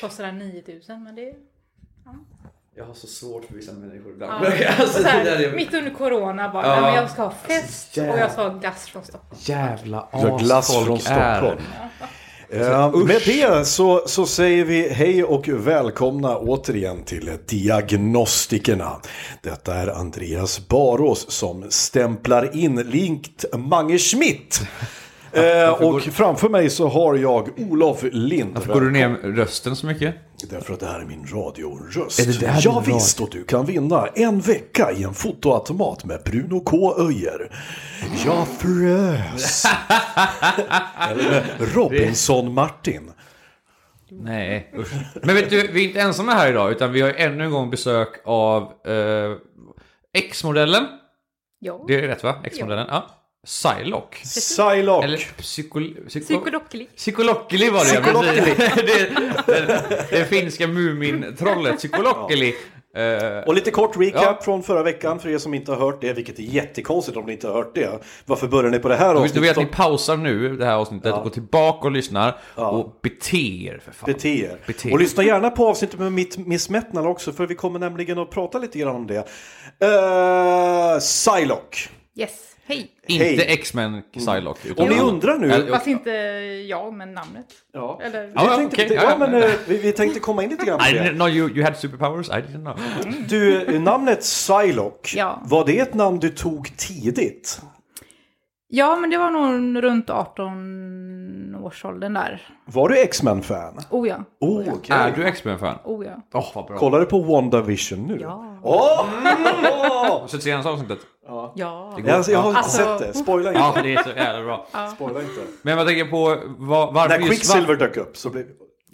Kostar den 9000 men det är... Jag har så svårt för vissa människor ibland. Ja. alltså, här, är... Mitt under corona bara, Ja. men jag ska ha fest jävla- och jag ska ha glass från Stockholm. Jävla asfolk från är. Stockholm. Eh, med det så, så säger vi hej och välkomna återigen till Diagnostikerna. Detta är Andreas Barås som stämplar in likt Mange Schmidt. Eh, och framför mig så har jag Olof Lind. Varför går du ner rösten så mycket? Därför att det här är min radioröst. Är det där ja, visst, och du kan vinna en vecka i en fotoautomat med Bruno K. Öijer. Jag frös. Eller med Robinson Martin. Nej, usch. Men vet du, vi är inte ensamma här idag, utan vi har ännu en gång besök av eh, X-modellen. Ja. Det är rätt va? X-modellen? Ja. Psylocke. Psylocke. Eller psykol... psyko- Psykolockeli. Psykolockeli var det ja, Psykolockeli. det, det, det finska Mumin-trollet, Psykolockeli. Eh, Och lite kort recap Ja. från förra veckan för er som inte har hört det, vilket är jättekonstigt om ni inte har hört det. Varför börjar ni på det här du vet att ni avsnittet? pausar nu det här avsnittet och går tillbaka och lyssnar och beter för fan. Bete er. Bete er. Och lyssna gärna på avsnittet med mitt Miss Metnal också, för vi kommer nämligen att prata lite grann om det. Uh, Psylocke. Yes, hej. Inte Hej. X-Men Psylocke. utan Om ni annan. undrar nu... Eller- Fast inte jag, men namnet. Ja. Eller... Ja, Vi tänkte, okej, ja, men eh, vi, vi tänkte komma in lite grann på I det. didn't know you, you had superpowers, I didn't know. Du, eh, namnet Psylocke, Ja. var det ett namn du tog tidigt? Ja, men det var nog runt 18 årsåldern där. Var du X-Men-fan? Oh ja. Oh, okej. Är du X-Men-fan? Oh ja. Åh, vad bra. Kollar du på WandaVision nu? Ja. Åh! Har du sett senaste avsnittet? Ja. Jag, jag har inte Alltså- sett det, spoila inte. Ja, det är så jävla bra. Spoila inte. Men vad tänker jag på, var, varför När just... Quicksilver dök upp så blev...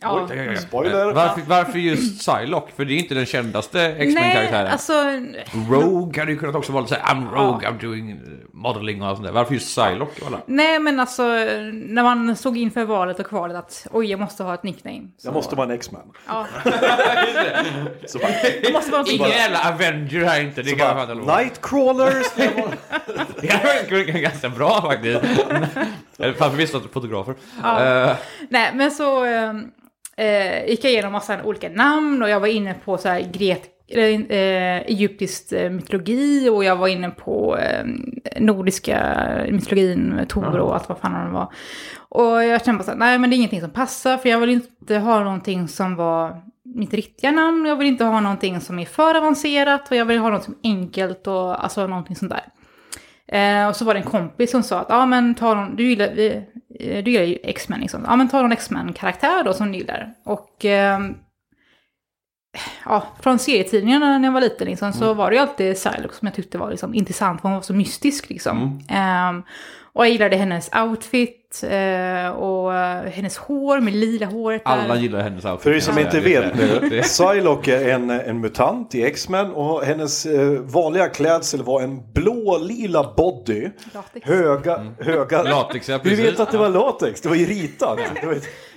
Ja. Oj, ja, ja. spoiler! Varför, varför just Psylocke? För det är inte den kändaste Nej, X-Men-karaktären. alltså... Rogue hade ju kunnat också vara så här, I'm Rogue, I'm doing uh, modeling och allt sånt där. Varför just Psylocke? Alla? Nej, men alltså när man såg inför valet och kvalet att oj, jag måste ha ett nickname. Så, Jag måste vara en X-Man. Ja, Så bara, det måste vara Ingen jävla Avenger här inte, det kan jag fatta lov. Nightcrawlers! Det är ganska bra faktiskt. Framför vissa fotografer. Eh, Nej, men så eh, eh, gick jag igenom massa olika namn och jag var inne på så här gret, eller, eh, egyptisk eh, mytologi och jag var inne på eh, nordiska mytologin Tor och allt vad fan det var. Och jag kände bara så här, nej men det är ingenting som passar för jag vill inte ha någonting som var mitt riktiga namn. Jag vill inte ha någonting som är för avancerat och jag vill ha något som är enkelt och alltså någonting sånt där. Eh, och så var det en kompis som sa att ja men ta någon, du gillar, vi, du gillar ju X-Men liksom. Ja men ta någon X-Men-karaktär då som du gillar. Och ehm, ja, från serietidningarna när jag var liten liksom, så var det ju alltid Psylocke som jag tyckte var liksom, intressant, för hon var så mystisk liksom. Ehm, och jag gillade hennes outfit eh, och hennes hår med lila håret. där. alla gillar hennes outfit. För er som inte vet nu, Psylocke är en, en mutant i X-Men och hennes eh, vanliga klädsel var en blå-lila body. Latex. Höga, höga... Latex, ja, Hur vet precis. att det var latex? Det var ju ritat.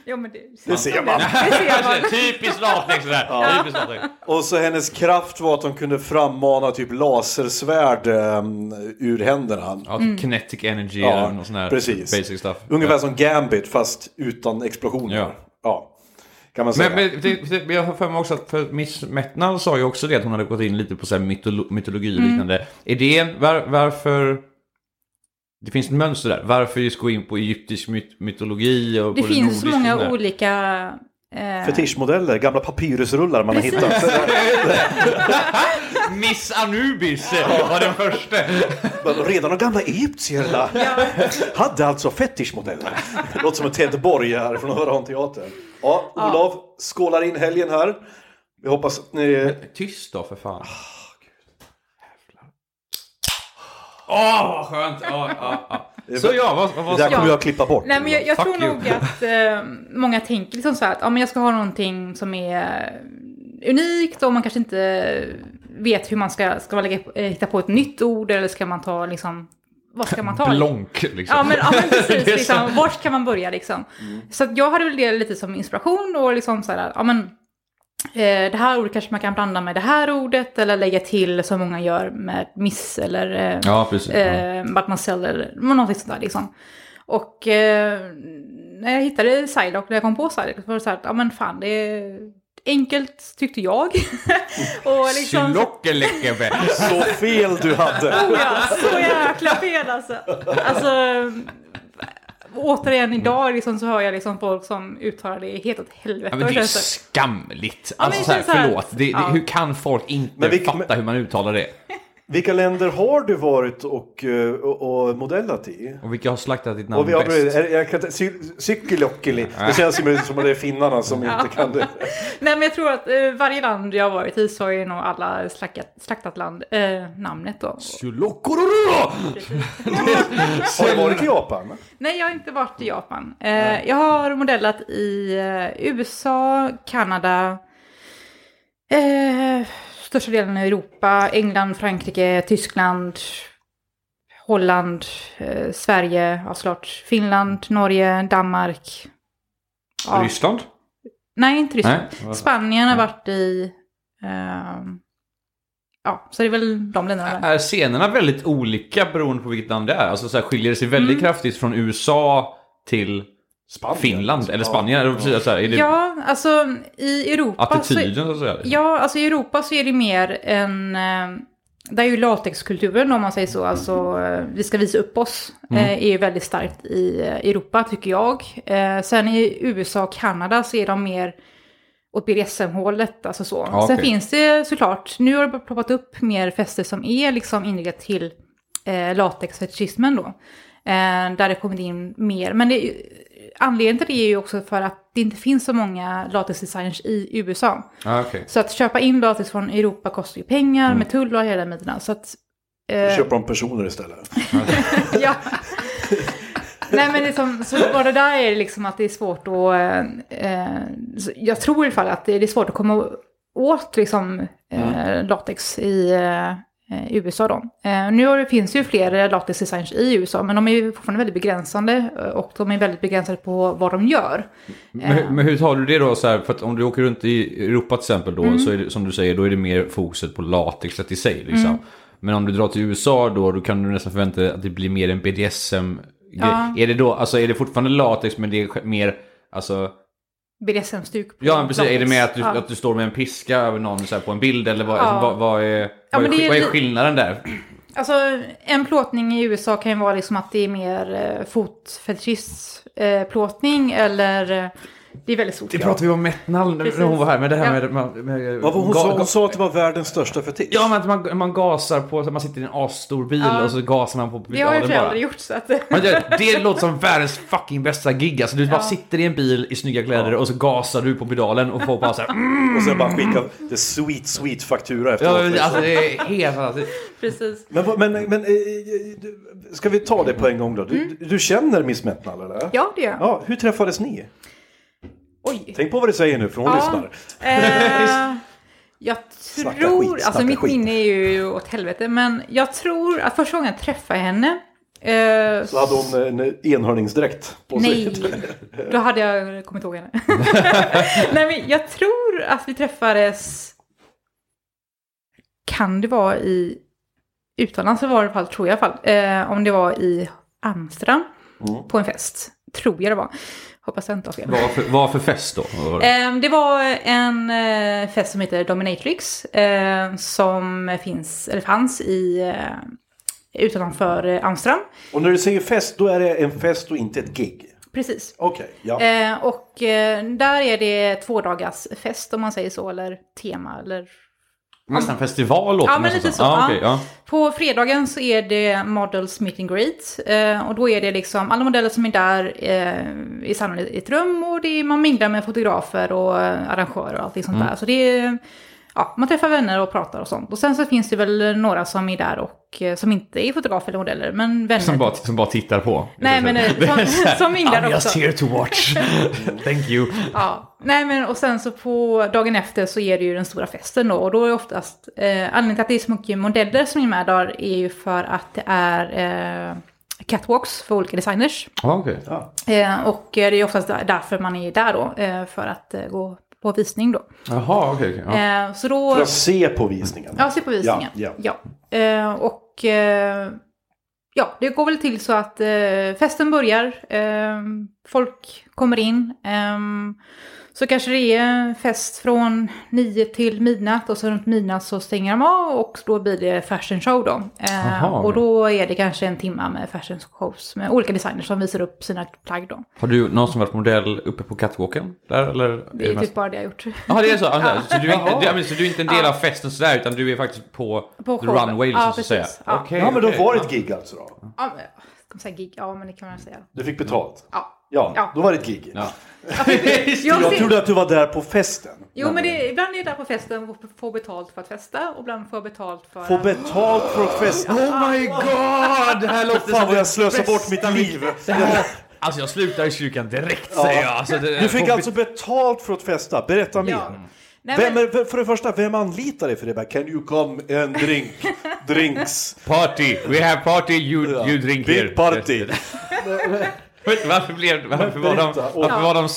Det Ja men det, det ser man. det ser man. Typiskt latex sådär. Typiskt latex. Och så hennes kraft var att hon kunde frammana typ lasersvärd um, ur händerna. Ja, kinetic energy Ja, eller någon sån här precis. basic stuff. Ungefär som Gambit fast utan explosioner. Ja. Ja. Kan man säga. Men, men det, det, jag har för mig också att för Miss Metnal sa ju också det att hon hade gått in lite på så här mytolo, mytologi och liknande. Är det en, var, varför... Det finns ett mönster där. Varför just gå in på egyptisk myt, mytologi och Det på finns så många sådär? olika... Eh, Fetischmodeller, gamla papyrusrullar man har hittat. Miss Anubis var den första. Redan de gamla egyptierna hade alltså fetischmodeller. Det låter som en Ted Borg här från Hörhanteatern. Ja, Olof skålar in helgen här. Vi hoppas att ni... Tyst då för fan. Åh, vad skönt! Ja, ja, ja. Så ja, vad, vad Det där kommer jag klippa bort. Nej, men jag, jag tror you. nog att eh, många tänker liksom så här att ja, men jag ska ha någonting som är unikt och man kanske inte vet hur man ska, ska man lägga, eh, hitta på ett nytt ord eller ska man ta liksom, vad ska man ta? Blonk liksom. Ja men, ja, men precis, Det är liksom, så- vart kan man börja liksom? Så att jag hade väl det lite som inspiration och liksom så här, ja men eh, det här ordet kanske man kan blanda med det här ordet eller lägga till som många gör med miss eller eh, Ja, precis. Ja. eh, mademoiselle eller någonting sånt där liksom. Och eh, när jag hittade Psylocke, när jag kom på Psylocke, så var det så här, att, ja men fan det är enkelt tyckte jag. och liksom. Så fel du hade. Oh ja, så jäkla fel alltså. Alltså, återigen idag liksom, så hör jag liksom folk som uttalar det helt åt helvete. Ja, men det är skamligt. Ja, men Alltså det så här, förlåt. Det, det, Ja. Hur kan folk inte vi- fatta men- hur man uttalar det? Vilka länder har du varit och, eh, och, och modellat i? Och vilka har slaktat ditt namn Och vi har, bäst? är- jag kan Cy- Cykelokkeli. Det känns ju som att det är finnarna som inte kan det. Nej men jag tror att eh, varje land jag har varit i så har ju nog alla slaktat, slaktat land, eh, namnet då. Sylokororo! Har du varit i Japan? Nej jag har inte varit i Japan. Eh, jag har modellat i eh, USA, Kanada, eh, största delen av Europa, England, Frankrike, Tyskland, Holland, eh, Sverige, ja såklart, Finland, Norge, Danmark. Ja. Ryssland? Nej, inte Ryssland. Nej. Spanien har varit i... ehm, ja, så det är väl de länderna där. Är scenerna väldigt olika beroende på vilket land det är? Alltså så här, skiljer det sig väldigt Mm. kraftigt från USA till Spanien. Finland? Eller Ja. Spanien? Eller precis, så här, är det Ja, alltså i Europa... attityden Så, så att säga? ja, alltså i Europa så är det mer en... Eh, där är ju latexkulturen om man säger så, alltså eh, vi ska visa upp oss, Mm. eh, är ju väldigt starkt i Europa tycker jag. Sen i USA och Kanada så är de mer åt BDSM-hållet, alltså så. Ja, Sen okej. finns det såklart, nu har det ploppat upp mer fester som är liksom inriktat till eh, latexfetischismen då. Eh, där det kommit in mer, men det, anledningen till det är ju också för att det inte finns så många latexdesigners i USA. Ah, okej. Så att köpa in latex från Europa kostar ju pengar Mm. med tull och hela den biten. Så att... Då Eh, köper de personer istället. ja. Nej men liksom, så bara där är det liksom att det är svårt att... Eh, eh, jag tror i alla fall att det är svårt att komma åt liksom, eh, latex i eh, eh, USA då. Eh, nu finns ju fler latexdesigners i USA men de är ju fortfarande väldigt begränsande eh, och de är väldigt begränsade på vad de gör. Men, hur- men hur tar du det då? Så här, för att om du åker runt i Europa till exempel då, Mm. så det, som du säger, då är det mer fokuset på latexet i sig. Liksom. Mm. Men om du drar till USA då, då kan du nästan förvänta dig att det blir mer en BDSM. Ja. Är det då, alltså är det fortfarande latex men det är mer, alltså, BDSM-stuk ja men precis, är det mer att du, Ja. att du står med en piska över någon så här, på en bild eller vad, Ja. vad, vad är, Ja, vad, men är, vad är skillnaden där? Alltså en plåtning i USA kan ju vara liksom att det är mer eh, fotfetischist eh, eller eh, det är väldigt stort. Det pratade vi om Metnal när Precis. hon var här, men det här Ja. med... med, med Vad var hon, sa? hon sa att det var världens största fetisch. Ja, men att man, man gasar på, så man sitter i en asstor bil Ja. och så gasar man på Det har ju pedalen föräldrar bara. gjort så att... Men det, det låter som världens fucking bästa gig. Alltså, du bara Ja. sitter i en bil i snygga kläder och så gasar du på pedalen och får bara så här... Mm, Och sen bara skicka the sweet sweet faktura efteråt. ja, alltså, det är helt fantastiskt. Precis. Men, men, men eh, du- ska vi ta det på en gång då? Du, Mm. du känner Miss Metnal eller? Ja, det gör jag. Ja, hur träffades ni? Oj. Tänk på vad du säger nu för hon lyssnar. Eh, jag Snacka tror, skit, alltså mitt skit. minne är ju åt helvete, men jag tror att första gången jag träffade henne eh, Så hade hon en enhörningsdräkt på Nej, sig. då hade jag kommit ihåg henne. Nej, men jag tror att vi träffades... Kan det vara i... Utomlands var det i alla fall, tror jag i alla fall. Eh, om det var i Amsterdam Mm. på en fest. Tror jag det var. Hoppas jag inte har fel. Vad för, vad för fest då? Var det? Det var en eh, fest som heter Dominatrix. Eh, som finns, eller fanns i... Eh, utanför Amsterdam. Och när du säger fest, då är det en fest och inte ett gig. Precis. Okej, ja. Eh, och eh, där är det två dagars fest om man säger så, eller tema, eller Nästan festival låter Ja, men lite så. Ja. okej, ja. På fredagen så är det Models Meet and Greet. Eh, och då är det liksom alla modeller som är där eh, i ett rum och det är, man minglar med fotografer och eh, arrangörer och allting sånt Mm. där. Så det är, ja, man träffar vänner och pratar och sånt. Och sen så finns det väl några som är där och eh, som inte är fotografer eller modeller, men vänner. Som bara, som bara tittar på. Nej, men eh, Det är som, minglar I'm just också. here to watch. Thank you. Ja, nej men och sen så på dagen efter så är det ju den stora festen då. Och då är det oftast, eh, anledningen till att det är så mycket modeller som är med där är ju för att det är eh, catwalks för olika designers. Ja, okej. Eh, och det är oftast där- därför man är där då, eh, för att eh, gå på visning då. Jaha, okej. okej, ja. Eh, så då... För att se på visningen. Ja, se på visningen. Ja, Ja. Eh, och eh, ja, det går väl till så att eh, festen börjar, eh, folk kommer in. Så kanske det är fest från nio till midnatt och så runt midnatt så stänger de av och då blir det fashion show då. Eh, Aha. och då är det kanske en timme med fashion shows med olika designers som visar upp sina plagg då. Har du någonsin varit modell uppe på catwalken? Där, eller? Det är mest- typ bara det jag har gjort. Ja, det är så. Alltså, så, du är inte, du, ja, så du är inte en del av festen sådär, utan du är faktiskt på, På runway, liksom, Ja, så att säga. Ja. Okej, Ja, men då var det ett gig alltså då? Ja, men, jag ska säga gig, ja men det kan man säga. Du fick betalt? Ja. Ja, Ja. då var det ett gig. Ja. Jag trodde att du var där på festen. Jo, men det, ibland är jag där på festen och får betalt för att festa och ibland får jag betalt för Få att... betalt för att festa. Oh my god! Det här låter Fan som vad jag slösar bort mitt liv. Alltså jag slutar i kyrkan direkt säger jag. Alltså, det, Du fick får- alltså betalt för att festa. Berätta mer. Ja. Nej, Vem men, är, för det första, vem anlitar dig för det? Bara, Can you come and drink? Drinks. Party! We have party, you, Ja. you drink Big here. party. Varför, blev, varför var de, varför var de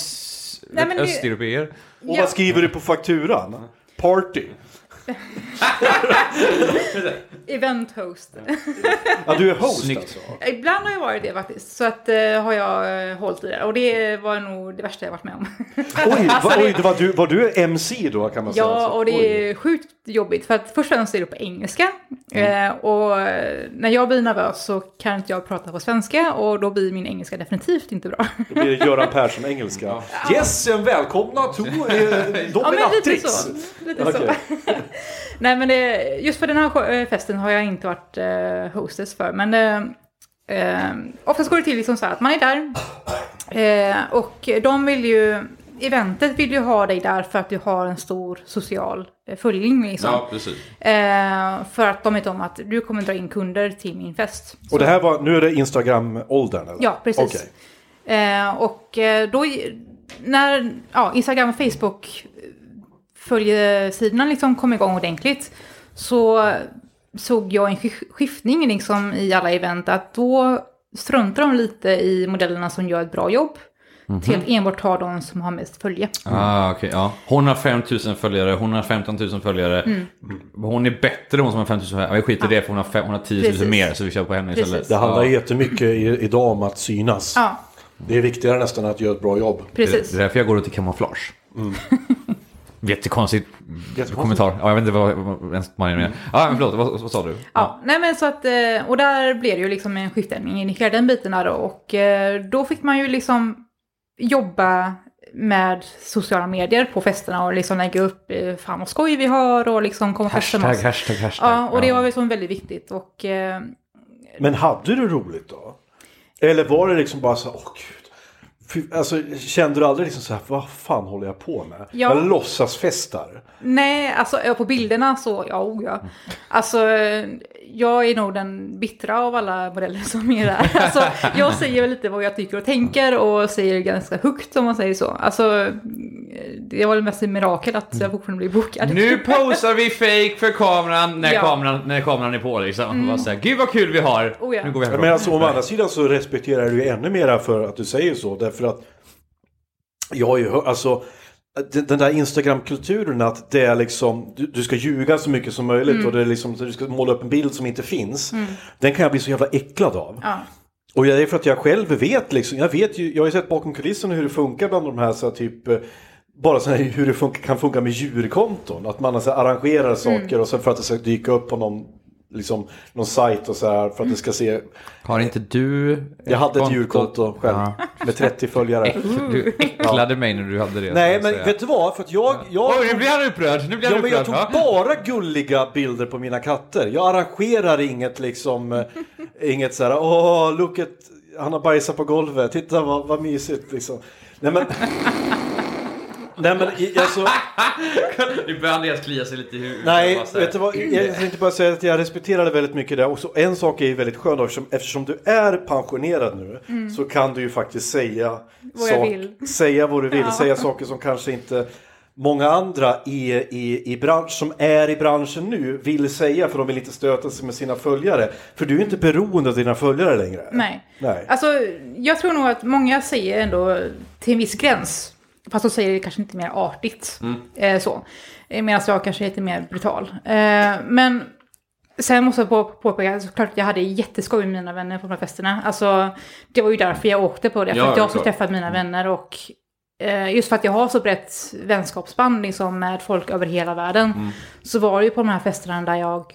Nej, men det- östeuropeer? Och Ja. vad skriver du på fakturan? Party. event host. Ja, du är host Snyggt. alltså. Ibland har jag varit det faktiskt. Så att eh, har jag eh, hållit i det. Och det var nog det värsta jag varit med om. Oj, va, oj det var, du, var du MC då kan man säga? ja, alltså? och det Oj. är sjukt jobbigt. För att först och främst är det på engelska. Mm. Eh, och eh, när jag blir nervös så kan inte jag prata på svenska. Och då blir min engelska definitivt inte bra. Då blir det Göran Persson engelska. Yes, välkomna to eh, Ja, men lite Dominatrix. så. Lite Okej. så. Nej, men det, just för den här eh, festen har jag inte varit eh, hostess för. Men eh, eh, oftast går det till liksom så här att man är där. Eh, och de vill ju, eventet vill ju ha dig där för att du har en stor social eh, följning liksom. Ja, precis. Eh, för att de vet om att du kommer dra in kunder till min fest. Och det här var, nu är det Instagram-åldern eller? Ja, precis. Okej. Eh, och eh, då, när ja, Instagram och Facebook följesidorna liksom kom igång ordentligt så såg jag en sk- skiftning liksom i alla event att då struntar de lite i modellerna som gör ett bra jobb till att enbart ta de som har mest följe. Ah, okej, ja. Hon har 5000 följare, hon har 15 000 följare. Mm. Hon är bättre hon som har 5000 följare. Ja, Vi skiter i det för hon har, fem, hon har 10 000 Precis. mer så vi kör på henne istället. Precis. Det handlar Ja. jättemycket idag om att synas. Ja, Det är viktigare nästan att göra ett bra jobb. precis. Det är därför jag går ut i kamouflage. Jättekonstigt Jättekonstigt. kommentar. Ja, jag vet inte vad, ens man är med. Ja, men förlåt, vad, vad sa du? Ja, nej men så att, eh, och där blev det ju liksom en skiftning i hela den biten där då. Och eh, då fick man ju liksom jobba med sociala medier på festerna och liksom lägga upp eh, fan vad skoj vi har och liksom komma och festa med Hashtag, oss. hashtag, hashtag. Ja, och det var väl som väldigt viktigt och Men hade du roligt då? Eller var det liksom bara så åh gud. Alltså, kände du aldrig liksom så här, vad fan håller jag på med? Ja. Jag låtsasfestar. nej, alltså på bilderna så, ja, oh, ja. Alltså, eh, jag är nog den bittra av alla modeller som är där. Alltså, jag säger väl lite vad jag tycker och tänker och säger ganska högt om man säger så. Alltså, det var väl mest ett mirakel att jag fortfarande blir bokad. Nu posar vi fake för kameran när, Ja. kameran när kameran är på liksom. Bara så här, Gud vad kul vi har. Oh, ja. Nu går vi härifrån. Men alltså, å andra sidan så respekterar du ännu mera för att du säger så. Därför att jag har ju hört, alltså den där Instagram-kulturen att det är liksom, du, du ska ljuga så mycket som möjligt och det är liksom, du ska måla upp en bild som inte finns. Den kan jag bli så jävla äcklad av. Ja. Och det är för att jag själv vet liksom, jag vet ju, jag har ju sett bakom kulisserna hur det funkar bland de här så här, typ eh, bara så här, hur det funkar, kan funka med djurkonton. Att man alltså arrangerar saker och sen för att det ska dyka upp på någon liksom, någon sajt och så här för att det ska se. Har inte du... Jag hade ett konto? djurkonto själv Ja. med 30 följare. Du äcklade mig när du hade det. Nej, men säga. vet du vad? För att jag... jag Oj, nu blir han upprörd! Nu blir han Ja, men jag upprörd. tog bara gulliga bilder på mina katter. Jag arrangerar inget liksom, eh, inget så här, åh, look at, han har bajsat på golvet, titta vad, vad mysigt liksom. Nej men, nej men i- alltså, Nu börjar Andreas klia sig lite i huvudet. nej, Bara så här. vet du vad, jag tänkte bara säga att jag respekterade väldigt mycket det. Och så en sak är ju väldigt skön då, eftersom, eftersom du är pensionerad nu så kan du ju faktiskt säga, Mm. Vad jag vill. säga vad du vill, Ja. säga saker som kanske inte många andra i, i, i bransch, som är i branschen nu vill säga för de vill inte stöta sig med sina följare. För du är inte beroende av dina följare längre. Nej. Nej. Alltså, jag tror nog att många säger ändå till en viss gräns. Fast de säger det kanske inte mer artigt. Eh, så. Eh, Medan jag kanske är lite mer brutal. Eh, men sen måste jag på, påpeka, såklart jag hade jätteskoj med mina vänner på de här festerna. Alltså, det var ju därför jag åkte på det. För Ja, att det är jag skulle klart. träffa mina vänner och eh, just för att jag har så brett vänskapsband liksom, med folk över hela världen. Så var det ju på de här festerna där jag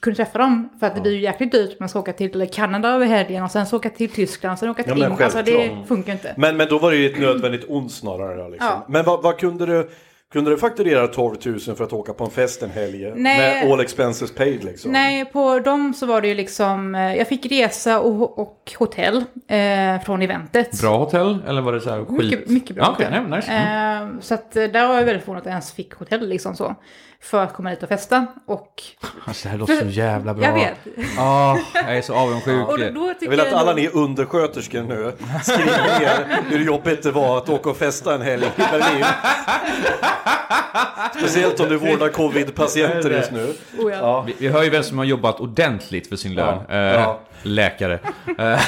kunde träffa dem. För att det blir ju jäkligt dyrt. Man ska åka till Kanada över helgen och sen så åka till Tyskland sen åka till Ja, England. Alltså det funkar inte. Men, men då var det ju ett nödvändigt ont snarare. Liksom. Ja. Men vad, vad kunde du... Kunde du fakturera 12 000 för att åka på en fest en helg? Nej. Med all expenses paid liksom? Nej, på dem så var det ju liksom, eh, jag fick resa och, och hotell eh, från eventet. Bra hotell? Eller var det så här skit? Mycket, mycket bra Ja, okej, hotell. nej, nice. Mm. Eh, så att eh, där var jag väldigt förvånad att jag ens fick hotell liksom så. För att komma dit och festa. Och Alltså, det här låter så jävla bra. jag vet. Ah, jag är så avundsjuk. Och då, Jag vill att alla ni undersköterskor nu skriver ner hur jobbigt det var att åka och festa en helg i Berlin. Speciellt om du vårdar covid-patienter just nu. Oh, ja. Vi, vi hör ju vem som har jobbat ordentligt för sin lön. Ja. Eh, Ja. Läkare. Uh,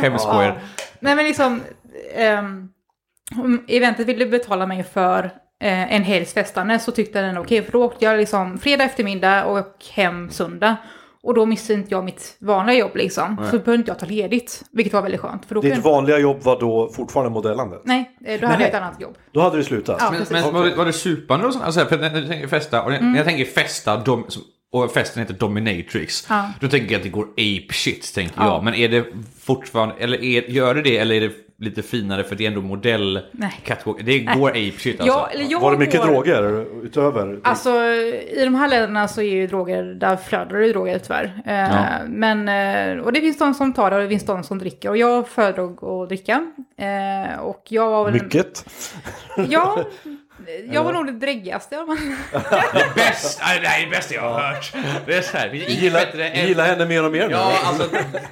skäms på er. Nej men liksom, om eventet ville betala mig för eh, en helgs festande så tyckte den okej, för då åkte jag liksom fredag eftermiddag och hem söndag. Och då missade inte jag mitt vanliga jobb liksom. Så behövde inte jag ta ledigt, vilket var väldigt skönt. För då Ditt kunde... vanliga jobb var då fortfarande modellandet? Nej, eh, då hade Nej. jag ett annat jobb. Då hade du slutat? Ja. Men, men var, det, var det supande och sånt? Alltså, för när jag tänker festa, och när, när jag tänker festa dom, som- och festen heter Dominatrix. Ja. Då tänker jag att det går ape shit, tänker Ja. jag. Men är det fortfarande, eller är, gör det det, eller är det lite finare för det är ändå modell Nej. catwalk? Det går ape shit alltså. Ja, eller jag Var det mycket går- droger utöver? Alltså i de här länderna så är ju droger, där flödar det ju droger tyvärr. Eh, Ja. Men, eh, och det finns de som tar det och det finns de som dricker. Och jag föredrog att dricka. Eh, och jag var väl... Mycket? Ja, jag var nog det dräggigaste. av dem. Bäst, nej, det här är det bästa jag har hört. Det är så här, det är Gillar, bättre än... gillar henne mer och mer nu? Ja, alltså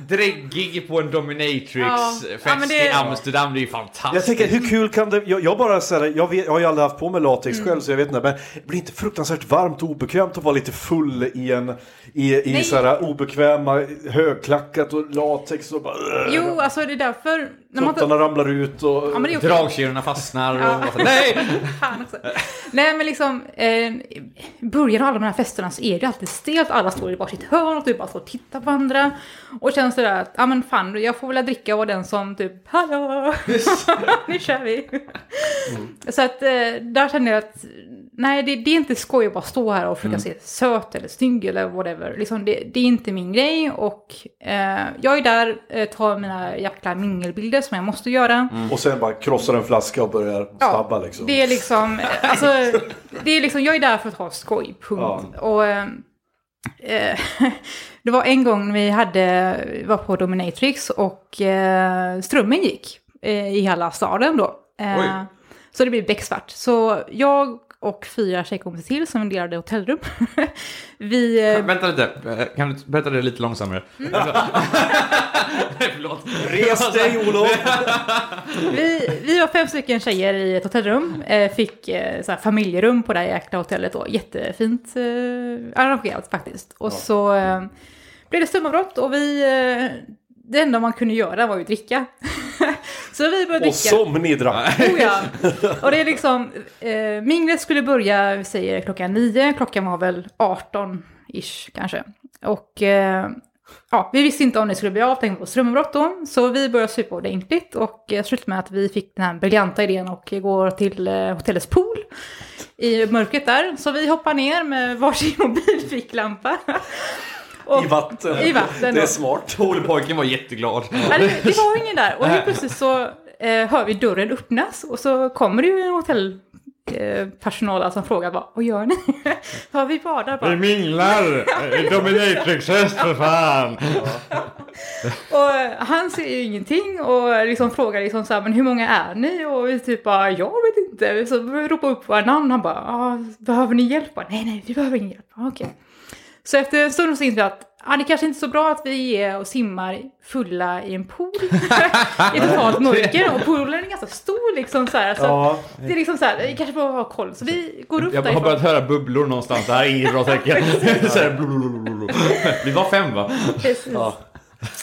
dräggig på en dominatrix-fest Ja. Ja, det- i Amsterdam, det är ju fantastiskt. Jag tänker, hur kul kan det... Jag, jag bara så här, jag, vet, jag har ju aldrig haft på mig latex Mm. själv så jag vet inte. Men det blir inte fruktansvärt varmt och obekvämt att vara lite full i en... I, i så här obekväma högklackat och latex och bara... Jo, alltså det är därför... Man Tuttarna ramlar ut och... ja, okej. Dragkedjorna fastnar och... Ja. Nej! Fan också. Nej men liksom, eh, början av alla de här festerna så är det alltid stelt. Alla står i varsitt hörn och typ bara står och tittar på varandra. Och känns det där att, ja men fan, jag får väl dricka och vara den som typ, hallå, nu kör vi. Så att eh, där kände jag att, nej det, det är inte skoj att bara stå här och försöka se söt eller snygg eller whatever. Liksom, det, det är inte min grej och eh, jag är där, eh, tar mina jäkla mingelbilder som jag måste göra. Och sen bara krossar en flaska och börjar stabba liksom. Det är liksom, alltså, det är liksom, jag är där för att ha skoj, punkt. Och eh, eh, det var en gång vi hade, var på Dominatrix och eh, strömmen gick eh, i hela staden då. Eh, så det blev becksvart. Så jag och fyra tjejkompisar till som delade hotellrum. vi... Eh, Vänta lite, Eh, kan du berätta det lite långsammare? Mm. Förlåt. Res dig Olof! Vi, vi var fem stycken tjejer i ett hotellrum. Eh, fick eh, så här, familjerum på det här jäkla hotellet då. Jättefint eh, arrangerat faktiskt. Och så eh, blev det strömavbrott och vi... Det enda man kunde göra var ju dricka. så vi började Och dricka. som ni drack! Oh, ja. Och det är liksom, eh, minglet skulle börja, vi säger klockan nio, klockan var väl 18-ish kanske. Och eh, ja, vi visste inte om det skulle bli av, tänkte på strömavbrott då. Så vi började supa ordentligt och slutade med att vi fick den här briljanta idén och går till eh, hotellets pool i mörkret där. Så vi hoppar ner med varsin mobilficklampa. Och- I vatten. I vatten. Det är smart. Poolpojken var jätteglad. Nej, det, det var ingen där. Och helt plötsligt så eh, hör vi dörren öppnas och så kommer det ju en hotellpersonal som frågar vad, vad gör ni? ja, vi badar bara. minglar! Dominatrix-häst för fan! Och eh, han ser ju ingenting och liksom frågar liksom så här, men hur många är ni? Och vi typ bara, jag vet inte. Så vi ropar upp våra namn. Han bara, behöver ni hjälp? Nej, nej, vi behöver ingen hjälp. Okej. Så efter en stund så inser vi att ah, det kanske inte är så bra att vi är och simmar fulla i en pool i totalt mörker. Och poolen är ganska stor liksom så här. Så Ja. det är liksom så här, vi kanske behöver ha koll. Så vi går upp Jag har därifrån. börjat höra bubblor någonstans. Det här är inget bra tecken. Så. Vi var fem va? Precis.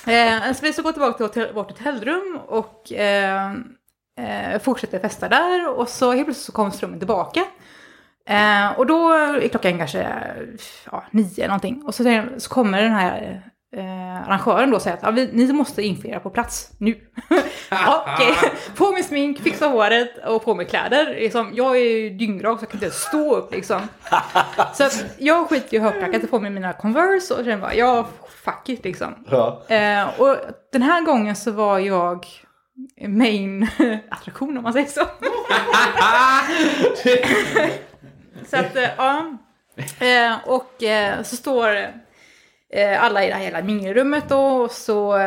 Eh, så vi ska gå tillbaka till vårt hotellrum och eh, eh, fortsätter festa där. Och så helt plötsligt så kommer strömmen tillbaka. Eh, och då är klockan kanske ja, nio någonting. Och så, så kommer den här eh, arrangören då säger att ja, vi, ni måste införa på plats nu. okej. På med smink, fixa håret och på med kläder. Liksom, jag är ju dyngrak så jag kan inte stå upp liksom. Så att jag skiter ju i högklackat och på mig mina Converse och känner bara, ja, fuck it liksom. Ja. Eh, och den här gången så var jag main attraktion om man säger så. så att, eh, ja. Eh, och eh, så står alla i det här hela mingelrummet då och så...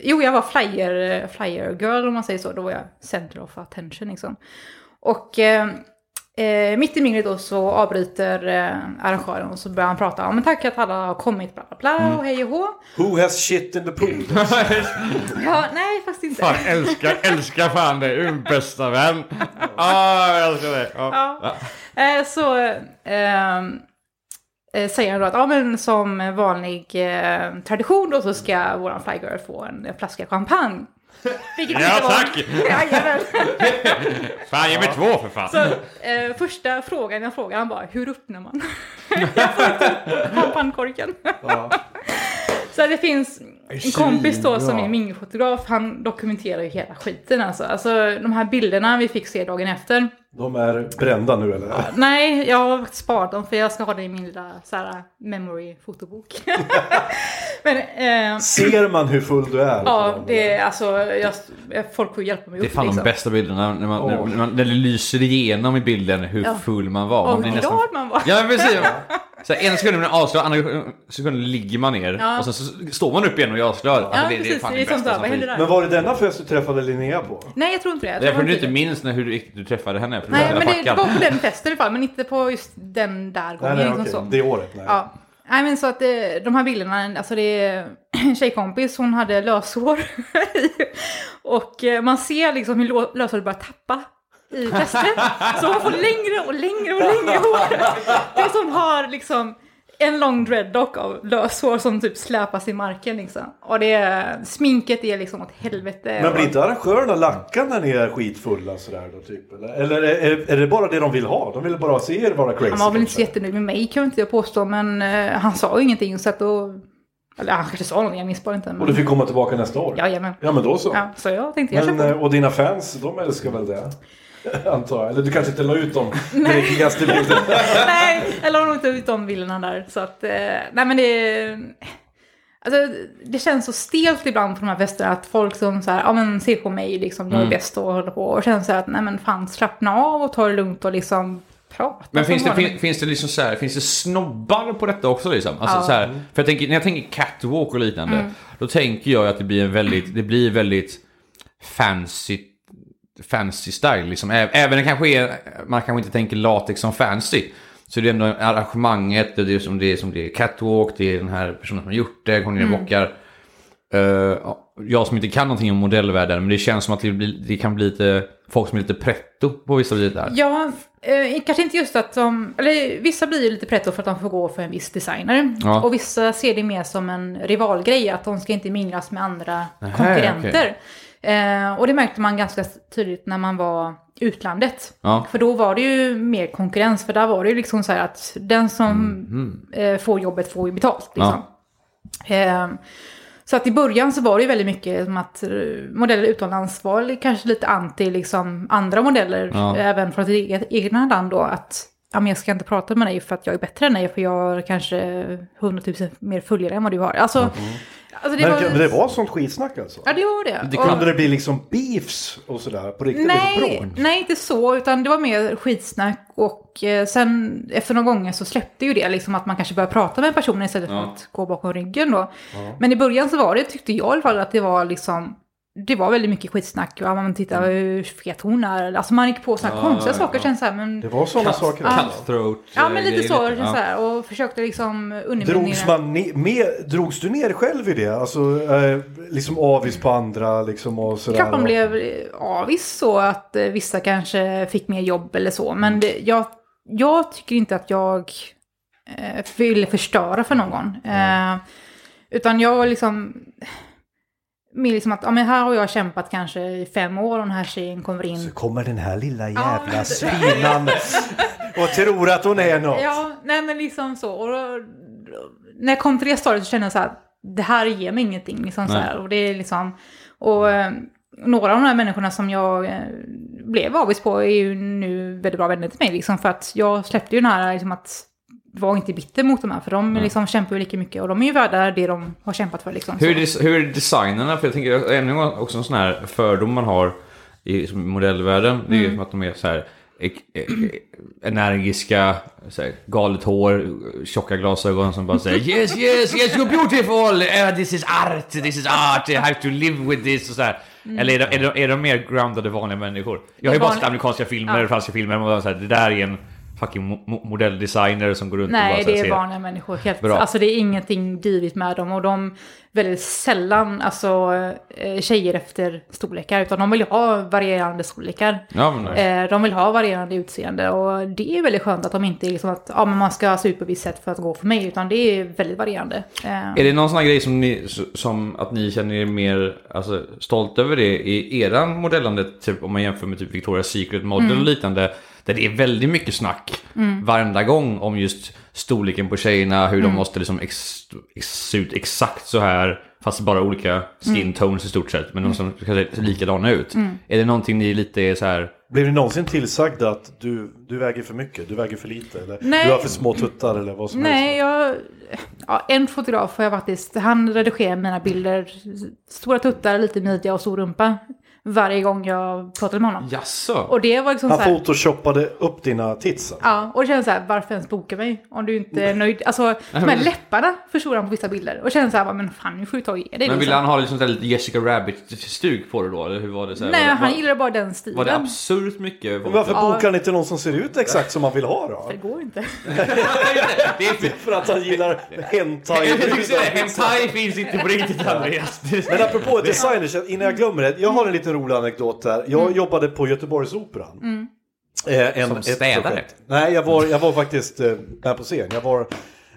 Jo, jag var flyer, flyer girl om man säger så. Då var jag center of attention liksom. Och eh, mitt i minglet då så avbryter eh, arrangören och så börjar han prata om men tack att alla har kommit bla bla bla och hej och hå. Who has shit in the pool? Ja, nej faktiskt inte. Fan, älskar, älskar fan dig. Min bästa vän. Ah, jag älskar dig. Ja. Ja. Eh, så ehm, eh, säger han då att ja, men som vanlig eh, tradition då så ska våran flygirl få en, en flaska champagne. Vilket Ja, inte var- tack. Jajamän. Fan, ge mig två för fan. Så eh, första frågan jag frågar han bara, hur öppnar man? jag får inte upp champagnekorken. Ja. Så det finns en kompis då som är mingelfotograf, han dokumenterar ju hela skiten alltså. Alltså de här bilderna vi fick se dagen efter. De är brända nu eller? Nej, jag har sparat dem för jag ska ha det i min lilla så här, memory-fotobok. Men eh, Ser man hur full du är? på ja, det är alltså, jag, folk får hjälpa mig Det är upp fan liksom. de bästa bilderna när, man, Åh. när, man, när det lyser igenom i bilden hur Ja. full man var. Och hur nästan... glad man var. Ja, precis. Så här, ena sekunden man avslöjad, andra sekunden ligger man ner. Ja. Och sen så står man upp igen och är avslöjad. Alltså, Ja, det, det är precis. fan Det det, är som bästa som finns. där? Men var det denna fest du träffade Linnea på? Nej, jag tror inte det. Jag Det därför du inte det. minns när, hur du, du träffade henne. För Nej, men det, det var på den festen i alla fall, men inte på just den där gången. Nej, nej, liksom okej. så. Det året? Nej. Ja. Nej men så att det, de här bilderna, alltså det är en tjejkompis, hon hade löshår. och eh, man ser liksom hur löshåret börjar tappa i fästet. Så hon får längre och längre och längre hår. Det som har liksom en lång dreadlock av löshår som typ släpas i marken liksom. Och det sminket är liksom åt helvete. Men blir inte arrangörerna lacka när ni är skitfulla sådär då typ? Eller, eller är, är det bara det de vill ha? De vill bara se er vara crazy? Han var väl inte så jättenöjd med mig kan jag inte påstå, men eh, han sa ju ingenting så att då... Eller han kanske sa någonting, jag minns bara inte. Men... Och du fick komma tillbaka nästa år? Jajamän. Ja men då så. Ja, så jag tänkte jag Men, eh, och dina fans, de älskar väl det? Antar jag. Eller du kanske inte la ut de dräggigaste bilderna? nej, eller har nog inte ut de bilderna där. Så att, eh, nej men det... Alltså, det känns så stelt ibland på de här festerna att folk som så här, ja men se på mig liksom, jag är bäst och håller på. Och känner så här att, nej men fan slappna av och ta det lugnt och liksom prata. Men finns det, fin, finns det liksom så här, finns det snobbar på detta också liksom? Alltså Ja. så här, för jag tänker, när jag tänker catwalk och liknande, Mm. då tänker jag att det blir en väldigt, det blir väldigt fancy, fancy style liksom. Även det kanske är, man kanske inte tänker latex som fancy. Så det är ändå arrangemanget, det är som det är, som det är catwalk, det är den här personen som har gjort det, ner Mm. bockar. Eh, ja, jag som inte kan någonting om modellvärlden, men det känns som att det, blir, det kan bli lite, folk som är lite pretto på vissa bitar. Ja, eh, kanske inte just att de, eller vissa blir ju lite pretto för att de får gå för en viss designer. Ja. Och vissa ser det mer som en rivalgrej, att de ska inte minglas med andra Nähä, konkurrenter. Eh, och det märkte man ganska tydligt när man var utlandet. Ja. För då var det ju mer konkurrens, för där var det ju liksom så här att den som eh, får jobbet får ju betalt. Liksom. Eh, så att i början så var det ju väldigt mycket som att eh, modeller utomlands var kanske lite anti liksom andra modeller, Ja. även från sitt eget, egna land då, att ja, men jag ska inte prata med dig för att jag är bättre än dig, för jag har kanske 100 000 mer följare än vad du har. Alltså, alltså det Men var... men det var sånt skitsnack alltså? Ja, det var det. Det Och- Kunde det bli liksom beefs och sådär på riktigt? liksom Nej, bråk? nej, inte så, utan det var mer skitsnack och eh, sen efter några gånger så släppte ju det, liksom att man kanske började prata med personen istället för Ja. att gå bakom ryggen då. Men i början så var det, tyckte jag i alla fall, att det var liksom, det var väldigt mycket skitsnack. Ja, man tittar hur fet hon är, alltså man gick på sådana Ja, konstiga ja, saker, ja. känns så här, men... Det var sådana Cut- saker. Cutthroat. Ja, men lite grejer, så, lite. så här, och försökte liksom Drogs, man ne- med, drogs du ner själv i det? Alltså eh, liksom avis på andra liksom och sådär? Klart man och- blev avis så att eh, vissa kanske fick mer jobb eller så. Men det, jag, jag tycker inte att jag eh, ville förstöra för någon. Eh, utan jag var liksom... Mer liksom att, ja men här har jag kämpat kanske i fem år och den här tjejen kommer in. Så kommer den här lilla Ja, jävla men- svinan och tror att hon är något. Ja, nej men liksom så. Och då, när jag kom till det stadiet så kände jag så här, det här ger mig ingenting. Liksom så här, och det är liksom, och eh, några av de här människorna som jag eh, blev avis på är ju nu väldigt bra vänner till mig. Liksom, för att jag släppte ju den här, liksom att var inte bitter mot de här, för de liksom kämpar ju lika mycket och de är ju värda det de har kämpat för. Liksom, Hur är, hur är designerna? För jag tänker ännu en också en sån här fördom man har i modellvärlden. Det är Mm. ju som att de är så här ek- e- energiska, här, galet hår, tjocka glasögon som bara säger Yes, yes, yes, you're beautiful! Uh, this is art, this is art, I have to live with this och så här. Eller är de, är, de, är de mer groundade vanliga människor? Jag har ju bara sett amerikanska filmer, Ja. franska filmer, och så här, det där är en fucking mo- mo- modelldesigner som går runt och bara Nej, det är vanliga människor. Helt, Bra. alltså det är ingenting divigt med dem och de väldigt sällan alltså eh, tjejer efter storlekar utan de vill ha varierande storlekar. Ja, men nice. Eh, De vill ha varierande utseende och det är väldigt skönt att de inte är liksom att ja, men man ska se ut på ett visst sätt för att gå för mig utan det är väldigt varierande. Eh, Är det någon sån här grej som, ni, som att ni känner er mer alltså, stolt över det i eran modellande, typ om man jämför med typ Victoria's Secret Model och liknande, där det är väldigt mycket snack varenda gång om just storleken på tjejerna, hur de måste liksom ex, ex, se ut exakt så här, fast bara olika skin tones i stort sett, men de som ska se likadana ut. Är det någonting ni lite är så här, Blev ni någonsin tillsagda att du, du väger för mycket, du väger för lite? Eller Nej. du har för små tuttar eller vad som Nej, helst? jag... Ja, en fotograf har jag faktiskt, han redigerar mina bilder, stora tuttar, lite midja och stor rumpa, varje gång jag pratade med honom. jaså? Och det var liksom Han så här, photoshoppade upp dina tits? Ja, och det känns så här, varför ens boka mig om du inte är nöjd? Alltså, de här läpparna förstår han på vissa bilder. Och känner så här, men fan nu får du ta och ge dig. Men ville liksom. han ha liksom lite Jessica Rabbit-stuk på det då, eller hur var det? Så här, Nej, var det, han var, gillade bara den stilen. var det absurt mycket? Men varför Ja. bokar han inte någon som ser ut exakt som man vill ha då? Det går inte. det är För att han gillar hentai. Hentai finns inte på riktigt Andreas. Men apropå designers, innan jag glömmer det. Jag har en liten rolig anekdot här. Jag Mm. jobbade på Göteborgsoperan. Eh, en, Som städare? Nej, jag var, jag var faktiskt eh, med på scen. Jag var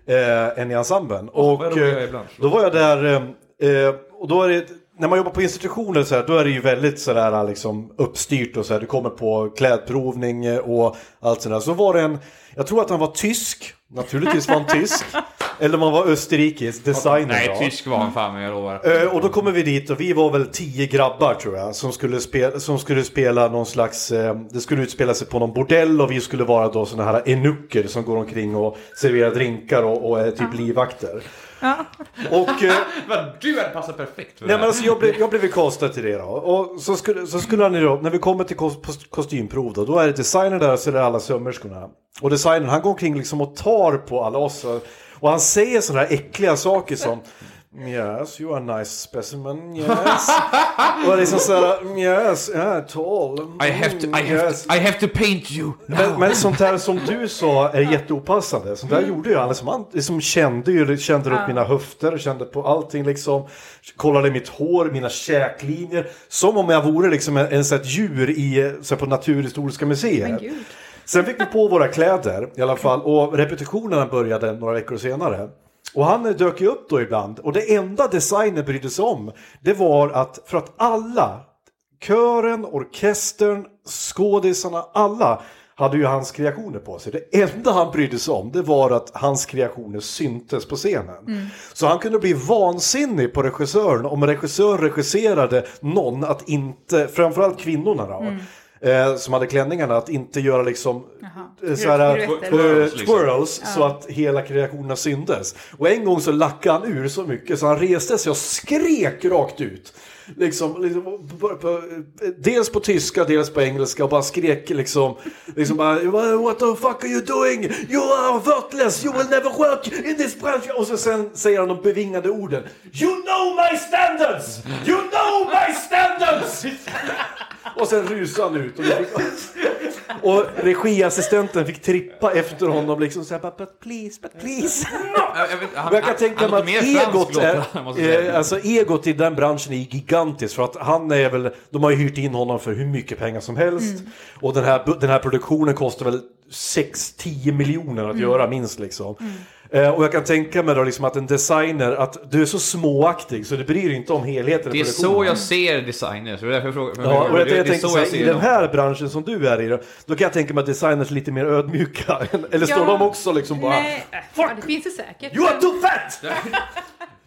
eh, en i ensemblen. och jag är eh, då var jag där, eh, eh, och då är det, när man jobbar på institutioner så här, då är det ju väldigt sådär liksom uppstyrt och så här. Du kommer på klädprovning och allt sådär. Så var det en, jag tror att han var tysk. Naturligtvis var han tysk. Eller man var österrikisk, designer. Nej, då. tysk var han fan med, jag lovar. Eh, och då kommer vi dit och vi var väl tio grabbar tror jag som skulle, spela, som skulle spela någon slags, eh, det skulle utspela sig på någon bordell och vi skulle vara då sådana här enucker som går omkring och serverar drinkar och, och är typ livvakter. Och eh, Du hade passat perfekt för nej, men alltså, jag, blev, jag blev castad till det då. Och så skulle, så skulle han då, när vi kommer till kos, kos- kostymprov då, då är det designer där och så är det alla sömmerskorna. Och designern han går omkring liksom och tar på alla oss. Och, och han säger sådana här äckliga saker som Yes, you are a nice specimen, yes. och liksom såhär, yes, yeah, tall. I have to, I have yes. to, I have to paint you now. Men, men sånt här som du sa är jätteopassande. Sånt där gjorde ju han. Liksom, han liksom kände ju, kände upp mina höfter, kände på allting liksom. Kollade mitt hår, mina käklinjer. Som om jag vore liksom en, en, ett djur i, så här på Naturhistoriska museet. Sen fick vi på våra kläder i alla fall och repetitionerna började några veckor senare. Och han dök ju upp då ibland och det enda designen brydde sig om det var att för att alla, kören, orkestern, skådisarna, alla hade ju hans kreationer på sig. Det enda han brydde sig om det var att hans kreationer syntes på scenen. Så han kunde bli vansinnig på regissören om en regissör regisserade någon att inte, framförallt kvinnorna då, eh, som hade klänningarna att inte göra liksom Jaha. eh, så här, Piruetter. Twirls, eh, liksom. twirls så att hela kreationerna syntes. Och en gång så lackade han ur så mycket så han reste sig och skrek rakt ut. Liksom, liksom på, på, dels på tyska, dels på engelska och bara skrek liksom, liksom bara, What the fuck are you doing? You are worthless, you will never work in this branch. Och så sen säger han de bevingade orden. You know my standards! You know my standards! Och sen rusade han ut. Och, och regiassistenten fick trippa efter honom liksom såhär, but please, but please. Jag, vet, han, jag kan tänka mig att egot, är, eh, alltså egot i den branschen är gigantiskt för att han är väl, de har ju hyrt in honom för hur mycket pengar som helst Mm. och den här, den här produktionen kostar väl 6-10 miljoner Mm. att göra minst liksom. Eh, och jag kan tänka mig då liksom att en designer, att du är så småaktig så du bryr dig inte om helheten i Det är produktionen. så jag ser designers. Det är därför jag frågar. Ja, och jag, det, jag det är tänkte så så jag i den dem. här branschen som du är i då, då kan jag tänka mig att designers är lite mer ödmjuka. Eller står Ja. de också liksom bara Nej, äh, ja, det finns det säkert. You are too fat!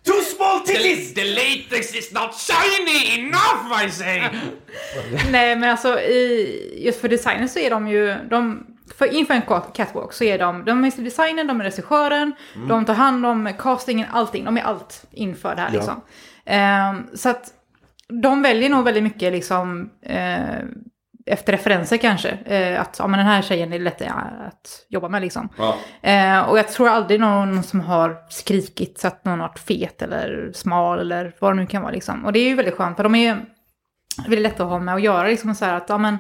too small The, titties! the latex is not shiny enough I say! Nej, men alltså i, just för designers så är de ju, de, för inför en cat- catwalk så är de, de är designern, de är regissören, Mm. de tar hand om castingen, allting, de är allt inför det här Ja. liksom. Ehm, så att de väljer nog väldigt mycket liksom eh, efter referenser kanske. Eh, att ja, men den här tjejen är lätt att jobba med liksom. Ja. Eh, och jag tror aldrig någon som har skrikit så att någon har varit fet eller smal eller vad det nu kan vara liksom. Och det är ju väldigt skönt för de är väldigt lätta att ha med att göra liksom så här att ja men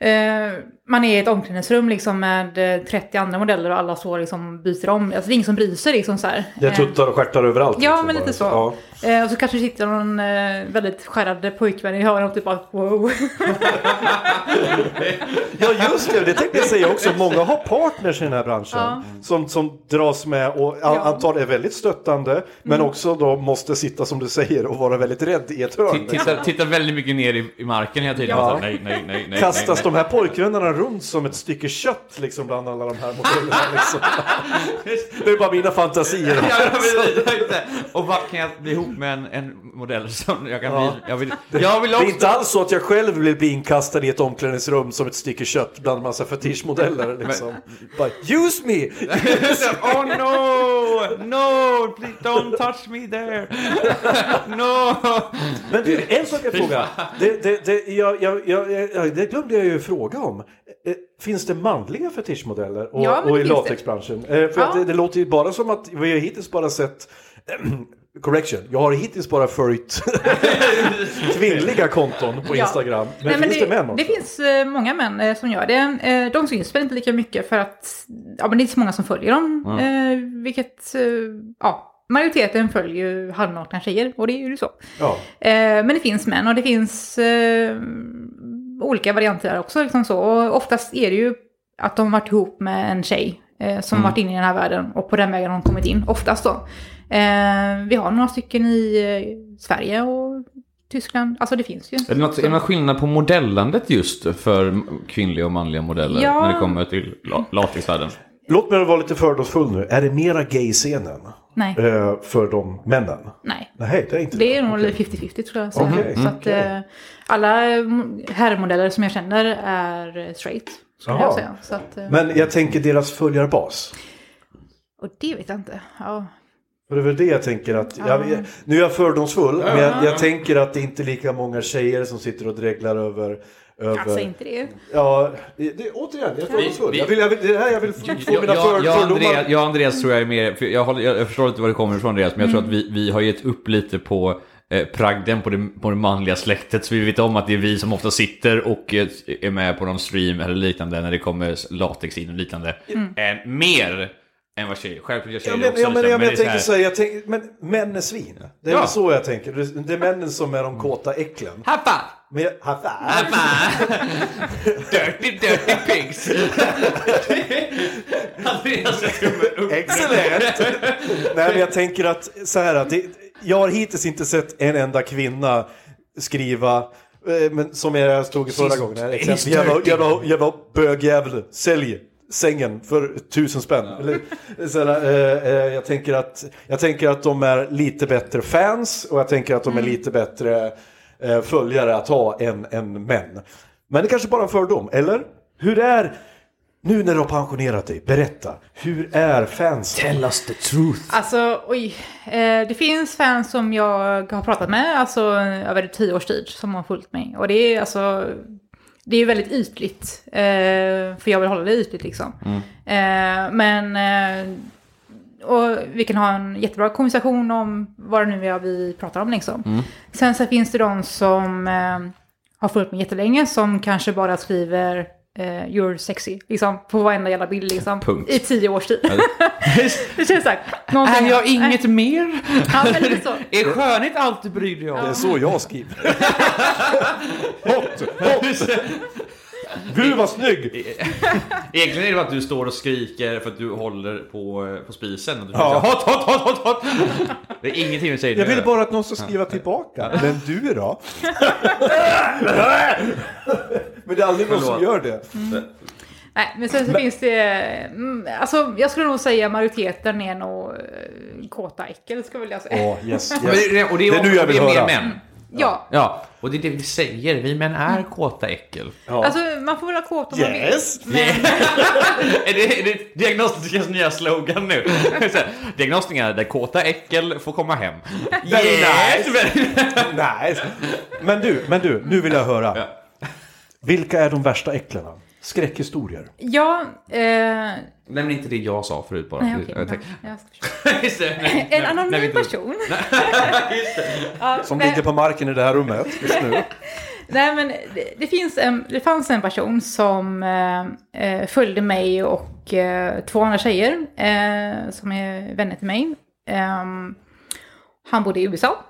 eh, man är i ett omklädningsrum liksom med eh, 30 andra modeller och alla står liksom och byter om. Alltså det är ingen som bryr sig liksom så här. Det är Eh, tuttar och stjärtar överallt. Ja, liksom men bara. lite så. Ja. Eh, och så kanske sitter någon eh, väldigt skärrad pojkvän i hörnet och typ bara wow. Ja just det, det tänkte jag säga också. Många har partners i den här branschen. Ja. Som, som dras med och Ja. Mm. antar är väldigt stöttande. Men också då måste sitta som du säger och vara väldigt rädd i ett hörn. Titta, titta väldigt mycket ner i, i marken hela tiden. Ja. Nej, nej, nej, nej. Kastas nej, de här pojkvännerna runt som ett stycke kött liksom bland alla de här modellerna? Liksom. Det är bara mina fantasier. Och vad kan jag bli ihop med en, en modell som jag kan Ja. bli... Jag vill, jag vill Det är också... inte alls så att jag själv vill bli inkastad i ett omklädningsrum som ett stycke kött bland massa fetischmodeller. Liksom. Bara, use me! oh no! No! Please don't touch me there! No! Men du, en sak jag fråga. Det, det, det, jag, jag, jag, det glömde jag ju fråga om. Eh, Finns det manliga fetischmodeller och, Ja, och det i latexbranschen? Eh, För Ja. det, det låter ju bara som att vi har hittills bara sett Correction, jag har hittills bara följt kvinnliga konton på Ja. Instagram. Men Nej, men finns det, män också? Det finns eh, många män som gör det. De syns väl inte lika mycket för att ja, men det är inte så många som följer dem. Eh, vilket, ja, majoriteten följer ju halvnakna tjejer och det är ju så. Ja. Men det finns män och det finns olika varianter där också. Liksom så. Och oftast är det ju att de varit ihop med en tjej eh, som varit inne i den här världen och på den vägen har de kommit in. Oftast då. Eh, vi har några stycken i eh, Sverige och Tyskland. Alltså det finns ju. Är det, något, är det någon skillnad på modellandet just för kvinnliga och manliga modeller Ja. när det kommer till la- latexvärlden? Låt mig vara lite fördomsfull nu. Är det mera gay-scenen Nej, eh, för de männen? nej. Nej, det är inte Det är nog Okej. 50-50 tror jag. Så, Okej, så att okej. eh, alla herrmodeller som jag känner är straight. Skulle jag säga. Så att, eh, Men jag tänker deras följarbas. och det vet jag inte. Ja. För det är väl det jag tänker att, jag, nu är jag fördomsfull, men jag, jag tänker att det inte är lika många tjejer som sitter och dreglar över över... Alltså inte det. Ja, det, det, återigen, jag är fördomsfull. vi- Jag vill, jag vill, det här jag vill få Jag, mina jag, för, jag. Andreas, jag och Andreas tror jag är mer, för jag, håller, jag, förstår inte var det kommer ifrån Andreas, men jag tror att vi, vi har gett upp lite på eh, pragden på det, på det manliga släktet. Så vi vet om att det är vi som ofta sitter och eh, är med på någon stream eller liknande när det kommer latex in och liknande. Eh, mer än vad tjejer, självklart gör Ja, tjejer men, också. ja, men, liksom, ja, men det jag tänker så här- jag tänker, men män är svin. Det är Ja. väl så jag tänker. Det, det är männen som är de kåta äcklen. Happa! Men jag, haffa. Happa! dirty, dirty pigs! Andreas är tumme upp. Excellent! Nej, men jag tänker att så här, att det, jag har hittills inte sett en enda kvinna skriva eh, men som jag stod i förra gången. Exempel, jävla, jävla bögjävel, sälj sängen för tusen spänn. Eller, så här, eh, eh, jag, tänker att, jag tänker att de är lite bättre fans och jag tänker att de är lite bättre eh, följare att ha än, än män. Men det kanske bara är en fördom, eller? Hur är, nu när du har pensionerat dig, berätta. Hur är fansen? Tell us the truth. Alltså, oj. Eh, det finns fans som jag har pratat med, alltså över tio års tid, som har följt mig. Och det är alltså, det är väldigt ytligt. Eh, för jag vill hålla det ytligt liksom. Eh, men, eh, och vi kan ha en jättebra konversation om vad det nu är vi pratar om liksom. Sen så finns det de som har följt mig jättelänge, som kanske bara skriver eh, you're sexy, liksom, på varenda jävla bild liksom. Punkt. I tio års tid. det känns så här, någonting- Är jag inget mer? Ja, men lite så. Är skönhet allt du bryr dig om? Det är så jag skriver. hot, hot. Gud vad snygg! Egentligen är det bara att du står och skriker för att du håller på, på spisen. Och du Ja. hot, hot, hot, hot, hot. Det är ingenting med säger Jag vill bara att någon ska skriva tillbaka. Men du då? Men det är aldrig någon som gör det. Nej, men sen så finns det, mm, alltså jag skulle nog säga majoriteten är nog eh, kåta äckel, ska väl jag säga. Åh, yes, Men yes. och det är, Det är nu jag vill det är höra. mer män. Ja, Ja, och det är det vi säger. Vi män är kåta äckel. Ja. alltså man får väl ha kåt om man vill. Yes! är, det, är det diagnostikas nya slogan nu? Är där kåta äckel får komma hem. Yes! Nej. Men du, men du, nu vill jag höra. Ja. Vilka är de värsta äcklena? Skräckhistorier. Ja, eh, Nämn inte det jag sa förut bara. nej ja, tänk- En anonym person. Ja, Som ligger på marken i det här rummet just nu. Nej men det, det, finns en, det fanns en person som eh, eh, följde mig och eh, två andra tjejer eh, som är vänner till mig. Ehm, han bodde i USA.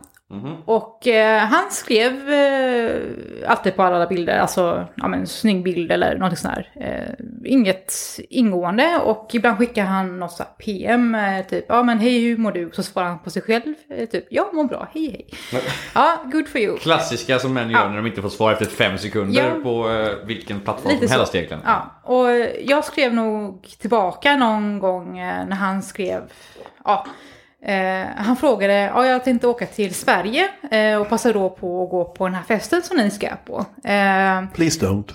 Och eh, han skrev eh, alltid på alla bilder, alltså ja, men, snygg bild eller något sånt där. Eh, inget ingående och ibland skickar han något så här PM, eh, typ ja men hej hur mår du? Så svarar han på sig själv, eh, typ jag mår bra, hej hej. Ja, good for you. Klassiska som män gör Ja. när de inte får svar efter fem sekunder Ja. på eh, vilken plattform Lite som helst egentligen. Ja, och jag skrev nog tillbaka någon gång när han skrev, ja, eh, han frågade, ja jag tänkte åka till Sverige eh, och passa då på att gå på den här festen som ni ska på. Eh, Please don't.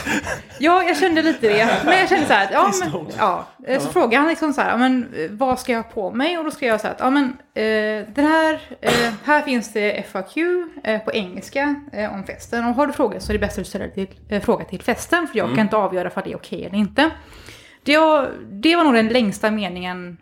ja, jag kände lite det, men jag kände så här, ja, men, ja, eh, så frågade han liksom så här, ja, men eh, vad ska jag ha på mig? Och då skrev jag så här, ja men eh, den här, här finns det FAQ på engelska om festen. Och har du frågor så är det bäst att du ställer till, fråga till festen, för jag kan inte avgöra för det är okej eller inte. Det var, det var nog den längsta meningen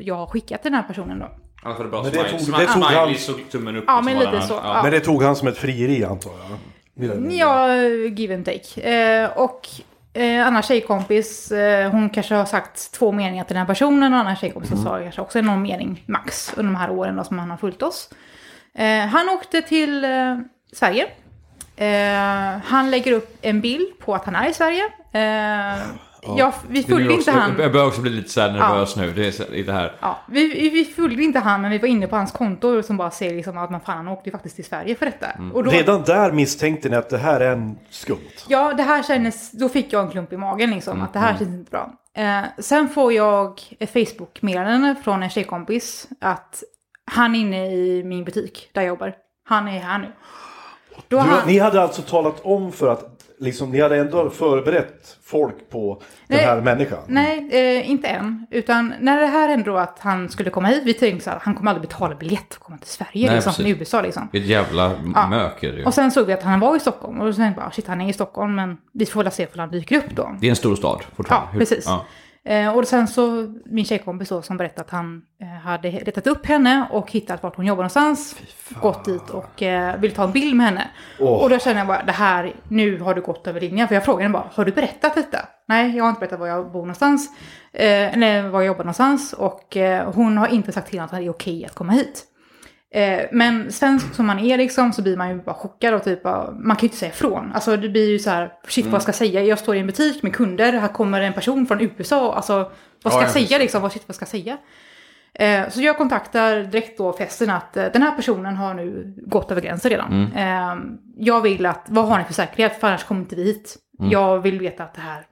jag har skickat till den här personen då. Det bra Men det smile- tog- smile- det tog han- tummen upp. Ja, men lite så, ja. Men det tog han som ett frieri antar jag. Ja, give and take. Eh, och eh, annan tjejkompis, eh, hon kanske har sagt två meningar till den här personen och annan tjejkompis Mm. sa kanske också någon mening max under de här åren då, som han har följt oss. Eh, han åkte till eh, Sverige. Eh, han lägger upp en bild på att han är i Sverige. Jag, vi följde också, inte han. Jag börjar också bli lite så här nervös nu. Det är det här. Ja, vi, vi, följde inte han, men vi var inne på hans konto som bara ser liksom att man fan, han åkte ju faktiskt till Sverige för detta. Mm. Och då, Redan där misstänkte ni att det här är en skumt. Ja, det här kändes, då fick jag en klump i magen liksom, att det Mm, här känns inte bra. Eh, sen får jag ett Facebook-meddelande från en tjejkompis att han är inne i min butik där jag jobbar. Han är här nu. Då Du, han, ni hade alltså talat om för att liksom, ni hade ändå förberett folk på den Nej. här människan? Nej, eh, inte än. Utan när det här hände då att han skulle komma hit, vi tänkte så här, han kommer aldrig betala biljett för att komma till Sverige, Nej, liksom, i USA liksom. Ett jävla Ja. mök är det ju. Och sen såg vi att han var i Stockholm och då tänkte jag bara, shit han är i Stockholm, men vi får väl se om han dyker upp då. Det är en stor stad fortfarande. Ja, precis. Ja. Eh, och sen så, min tjejkompis då som berättade att han eh, hade letat upp henne och hittat vart hon jobbar någonstans. Gått dit och eh, vill ta en bild med henne. Åh. Och då känner jag bara, det här, nu har du gått över linjen. För jag frågade henne bara, har du berättat detta? Nej, jag har inte berättat var jag bor någonstans. Eh, eller var jag jobbar någonstans. Och eh, hon har inte sagt till honom att det är okej att komma hit. Eh, men svensk som man är liksom så blir man ju bara chockad och typ bara, man kan ju inte säga ifrån. Alltså det blir ju så här, shit vad ska jag säga? Jag står i en butik med kunder, här kommer en person från USA, alltså vad ska Ja, jag ja, säga liksom? Vad, shit, vad ska jag säga? Eh, så jag kontaktar direkt då festen att eh, den här personen har nu gått över gränsen redan. Eh, jag vill att, vad har ni för säkerhet? För annars kommer inte vi hit. Jag vill veta att det här,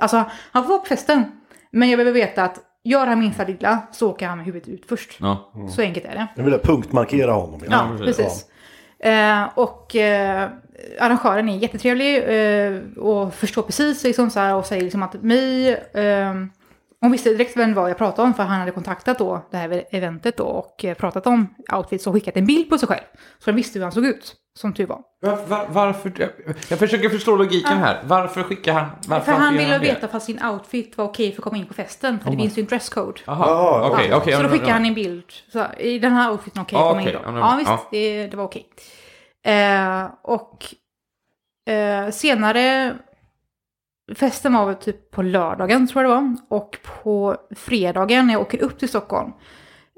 alltså han får vara på festen. Men jag behöver veta att gör han minsta lilla så åker han med huvudet ut först. Ja. Så enkelt är det. Jag ville punktmarkera honom. Ja, precis. precis. Eh, och eh, arrangören är jättetrevlig eh, och förstår precis liksom så här, och säger liksom att mig... Hon visste direkt vem det var jag pratade om för han hade kontaktat då det här eventet då och eh, pratat om outfits och skickat en bild på sig själv. Så de visste hur han såg ut, som tur var. Var, var, varför? Jag, försöker förstå logiken här. Varför skickar han? Varför för han gör ville veta fast sin outfit var okej för att komma in på festen. För det finns ju en dresscode. Jaha, Jaha, okej, Ja, okej. så ja, då skickade ja. han en bild. Så, I den här outfiten okej, Ja, komma in okej. då. Ja, Ja, visst, ja. Det, det var okej. Eh, och eh, senare, festen var väl typ på lördagen tror jag det var. Och på fredagen när jag åker upp till Stockholm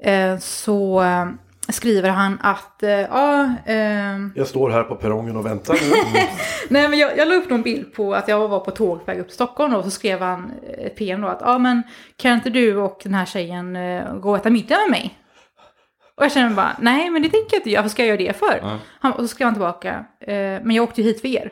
eh, så eh, skriver han att, eh, ja, eh, Jag står här på perrongen och väntar nu. Nej men jag, jag la upp någon bild på att jag var på tåg på väg upp till Stockholm och så skrev han ett PM då att ja men kan inte du och den här tjejen gå och äta middag med mig? Och jag känner bara nej men det tänker jag inte göra, vad ska jag göra det för? Ja. Han, och så skrev han tillbaka eh, men jag åkte ju hit för er.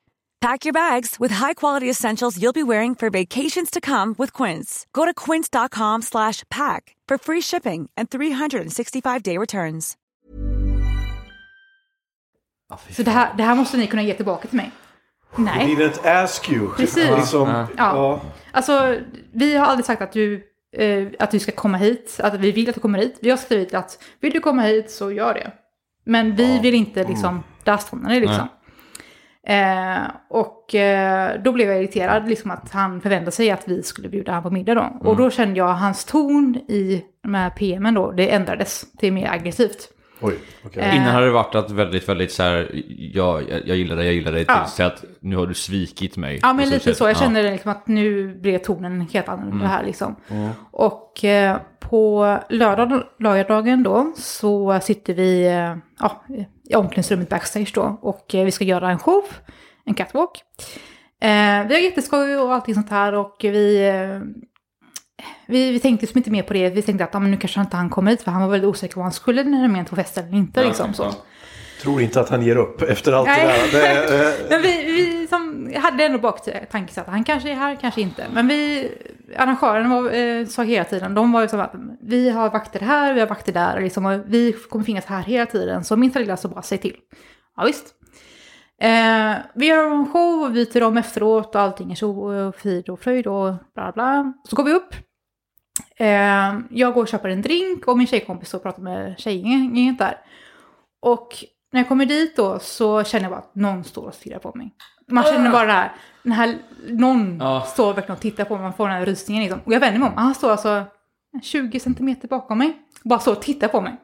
Pack your bags with high-quality essentials you'll be wearing for vacations to come with Quince. Go to quince.com slash pack for free shipping and 365-day returns. Så det här, det här måste ni kunna ge tillbaka till mig. Nej. Didn't ask you. Precis. Liksom, Ja. ja. Alltså, vi har aldrig sagt att du, eh, att du ska komma hit, att vi vill att du kommer hit. Vi har skrivit att vill du komma hit så gör det. Men vi vill inte liksom lastforma det liksom. Eh, och eh, då blev jag irriterad, liksom att han förväntade sig att vi skulle bjuda honom på middag då. Och då kände jag hans ton i de här PMen då, det ändrades till mer aggressivt. Oj, okej. Eh. Innan hade det varit att väldigt, väldigt så här, ja, jag, jag gillar dig, jag gillar dig, Ja. tills att nu har du svikit mig. Ja, men Och lite så. Jag ja. kände liksom att nu blev tonen helt annorlunda här liksom. Och eh, på lördag, lördagen då så sitter vi eh, ja, i omklädningsrummet backstage då och eh, vi ska göra en show, en catwalk. Eh, vi har jätteskoj och allting sånt här och vi, eh, vi, vi tänkte liksom inte mer på det. Vi tänkte att ja, men nu kanske inte han kommer hit för han var väldigt osäker på om han skulle med på festen eller inte. liksom, så. Tror inte att han ger upp efter allt Nej. det där. Det, Men vi, vi Liksom, jag hade ändå baktanken att han kanske är här, kanske inte. Men vi, arrangören var, eh, sa hela tiden, de var ju som att vi har vakter här, vi har vakter där, och liksom, och vi kommer finnas här hela tiden. Så minsta lilla så bara säg till. Ja visst. Eh, vi gör en show och vi till dem efteråt och allting är så och frid och fröjd och bla bla. Så går vi upp. Eh, jag går och köper en drink och min tjejkompis står och pratar med tjejgänget där. Och när jag kommer dit då så känner jag bara att någon står och stirrar på mig. Man känner bara det här, den här någon Ja. står verkligen och tittar på mig, man får den här rysningen liksom. Och jag vänder mig om, han står alltså 20 centimeter bakom mig. Bara står och tittar på mig.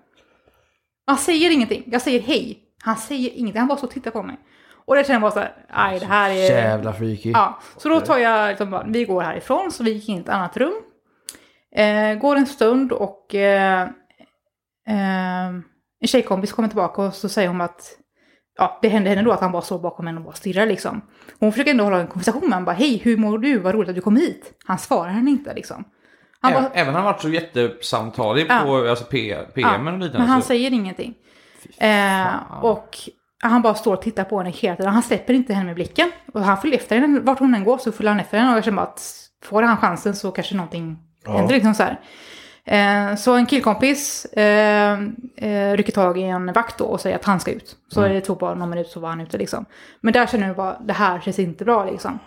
Han säger ingenting, jag säger hej. Han säger ingenting, han bara står och tittar på mig. Och det känner jag bara så här, aj det här är... Jävla freaky. Ja, så då tar jag, liksom, bara, vi går härifrån, så vi gick in i ett annat rum. Eh, går en stund och eh, eh, en tjejkompis kommer tillbaka och så säger hon att ja, det hände henne då att han bara står bakom henne och bara stirrar liksom. Hon försöker ändå hålla en konversation med honom, bara hej hur mår du, vad roligt att du kom hit. Han svarar henne inte liksom. Han Även, bara, även han varit så jättesamtalig Ja. på alltså, PM och liknande. men han så- säger ingenting. Eh, och han bara står och tittar på henne hela tiden. Han släpper inte henne med blicken. Och han följer efter henne, vart hon än går så följer han efter henne. Och jag känner bara att får han chansen så kanske någonting händer liksom så här. Eh, så en killkompis eh, eh, rycker tag i en vakt då och säger att han ska ut. Så det tog bara någon minut så var han ute liksom. Men där känner jag bara, det här känns inte bra liksom.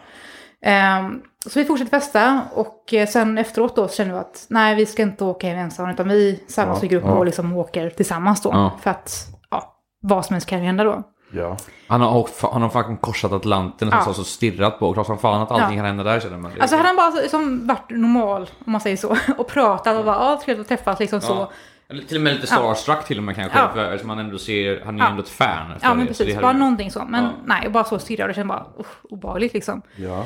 Ehm, så vi fortsätter festa och eh, sen efteråt då så känner vi att nej vi ska inte åka hem ensamma utan vi samlas i grupp och liksom åker tillsammans då. Ja. För att ja, vad som helst kan hända då. Ja. Han har, åkt, han har fucking korsat Atlanten och Ja. så, så stirrat på. Klart som fan att allting Ja. kan hända där känner man. Det- Alltså hade han bara liksom varit normal, om man säger så, och pratat och bara, ja, trevligt att träffas, liksom så. Ja. Eller till och med lite starstruck till och med kanske. Ja. För, eftersom man ändå ser, han är ju Ja. ändå ett fan. Ja, men det, så det precis. Bara ju- någonting så. Men Ja. nej, bara så stirrade och kände bara, obehagligt liksom. Ja.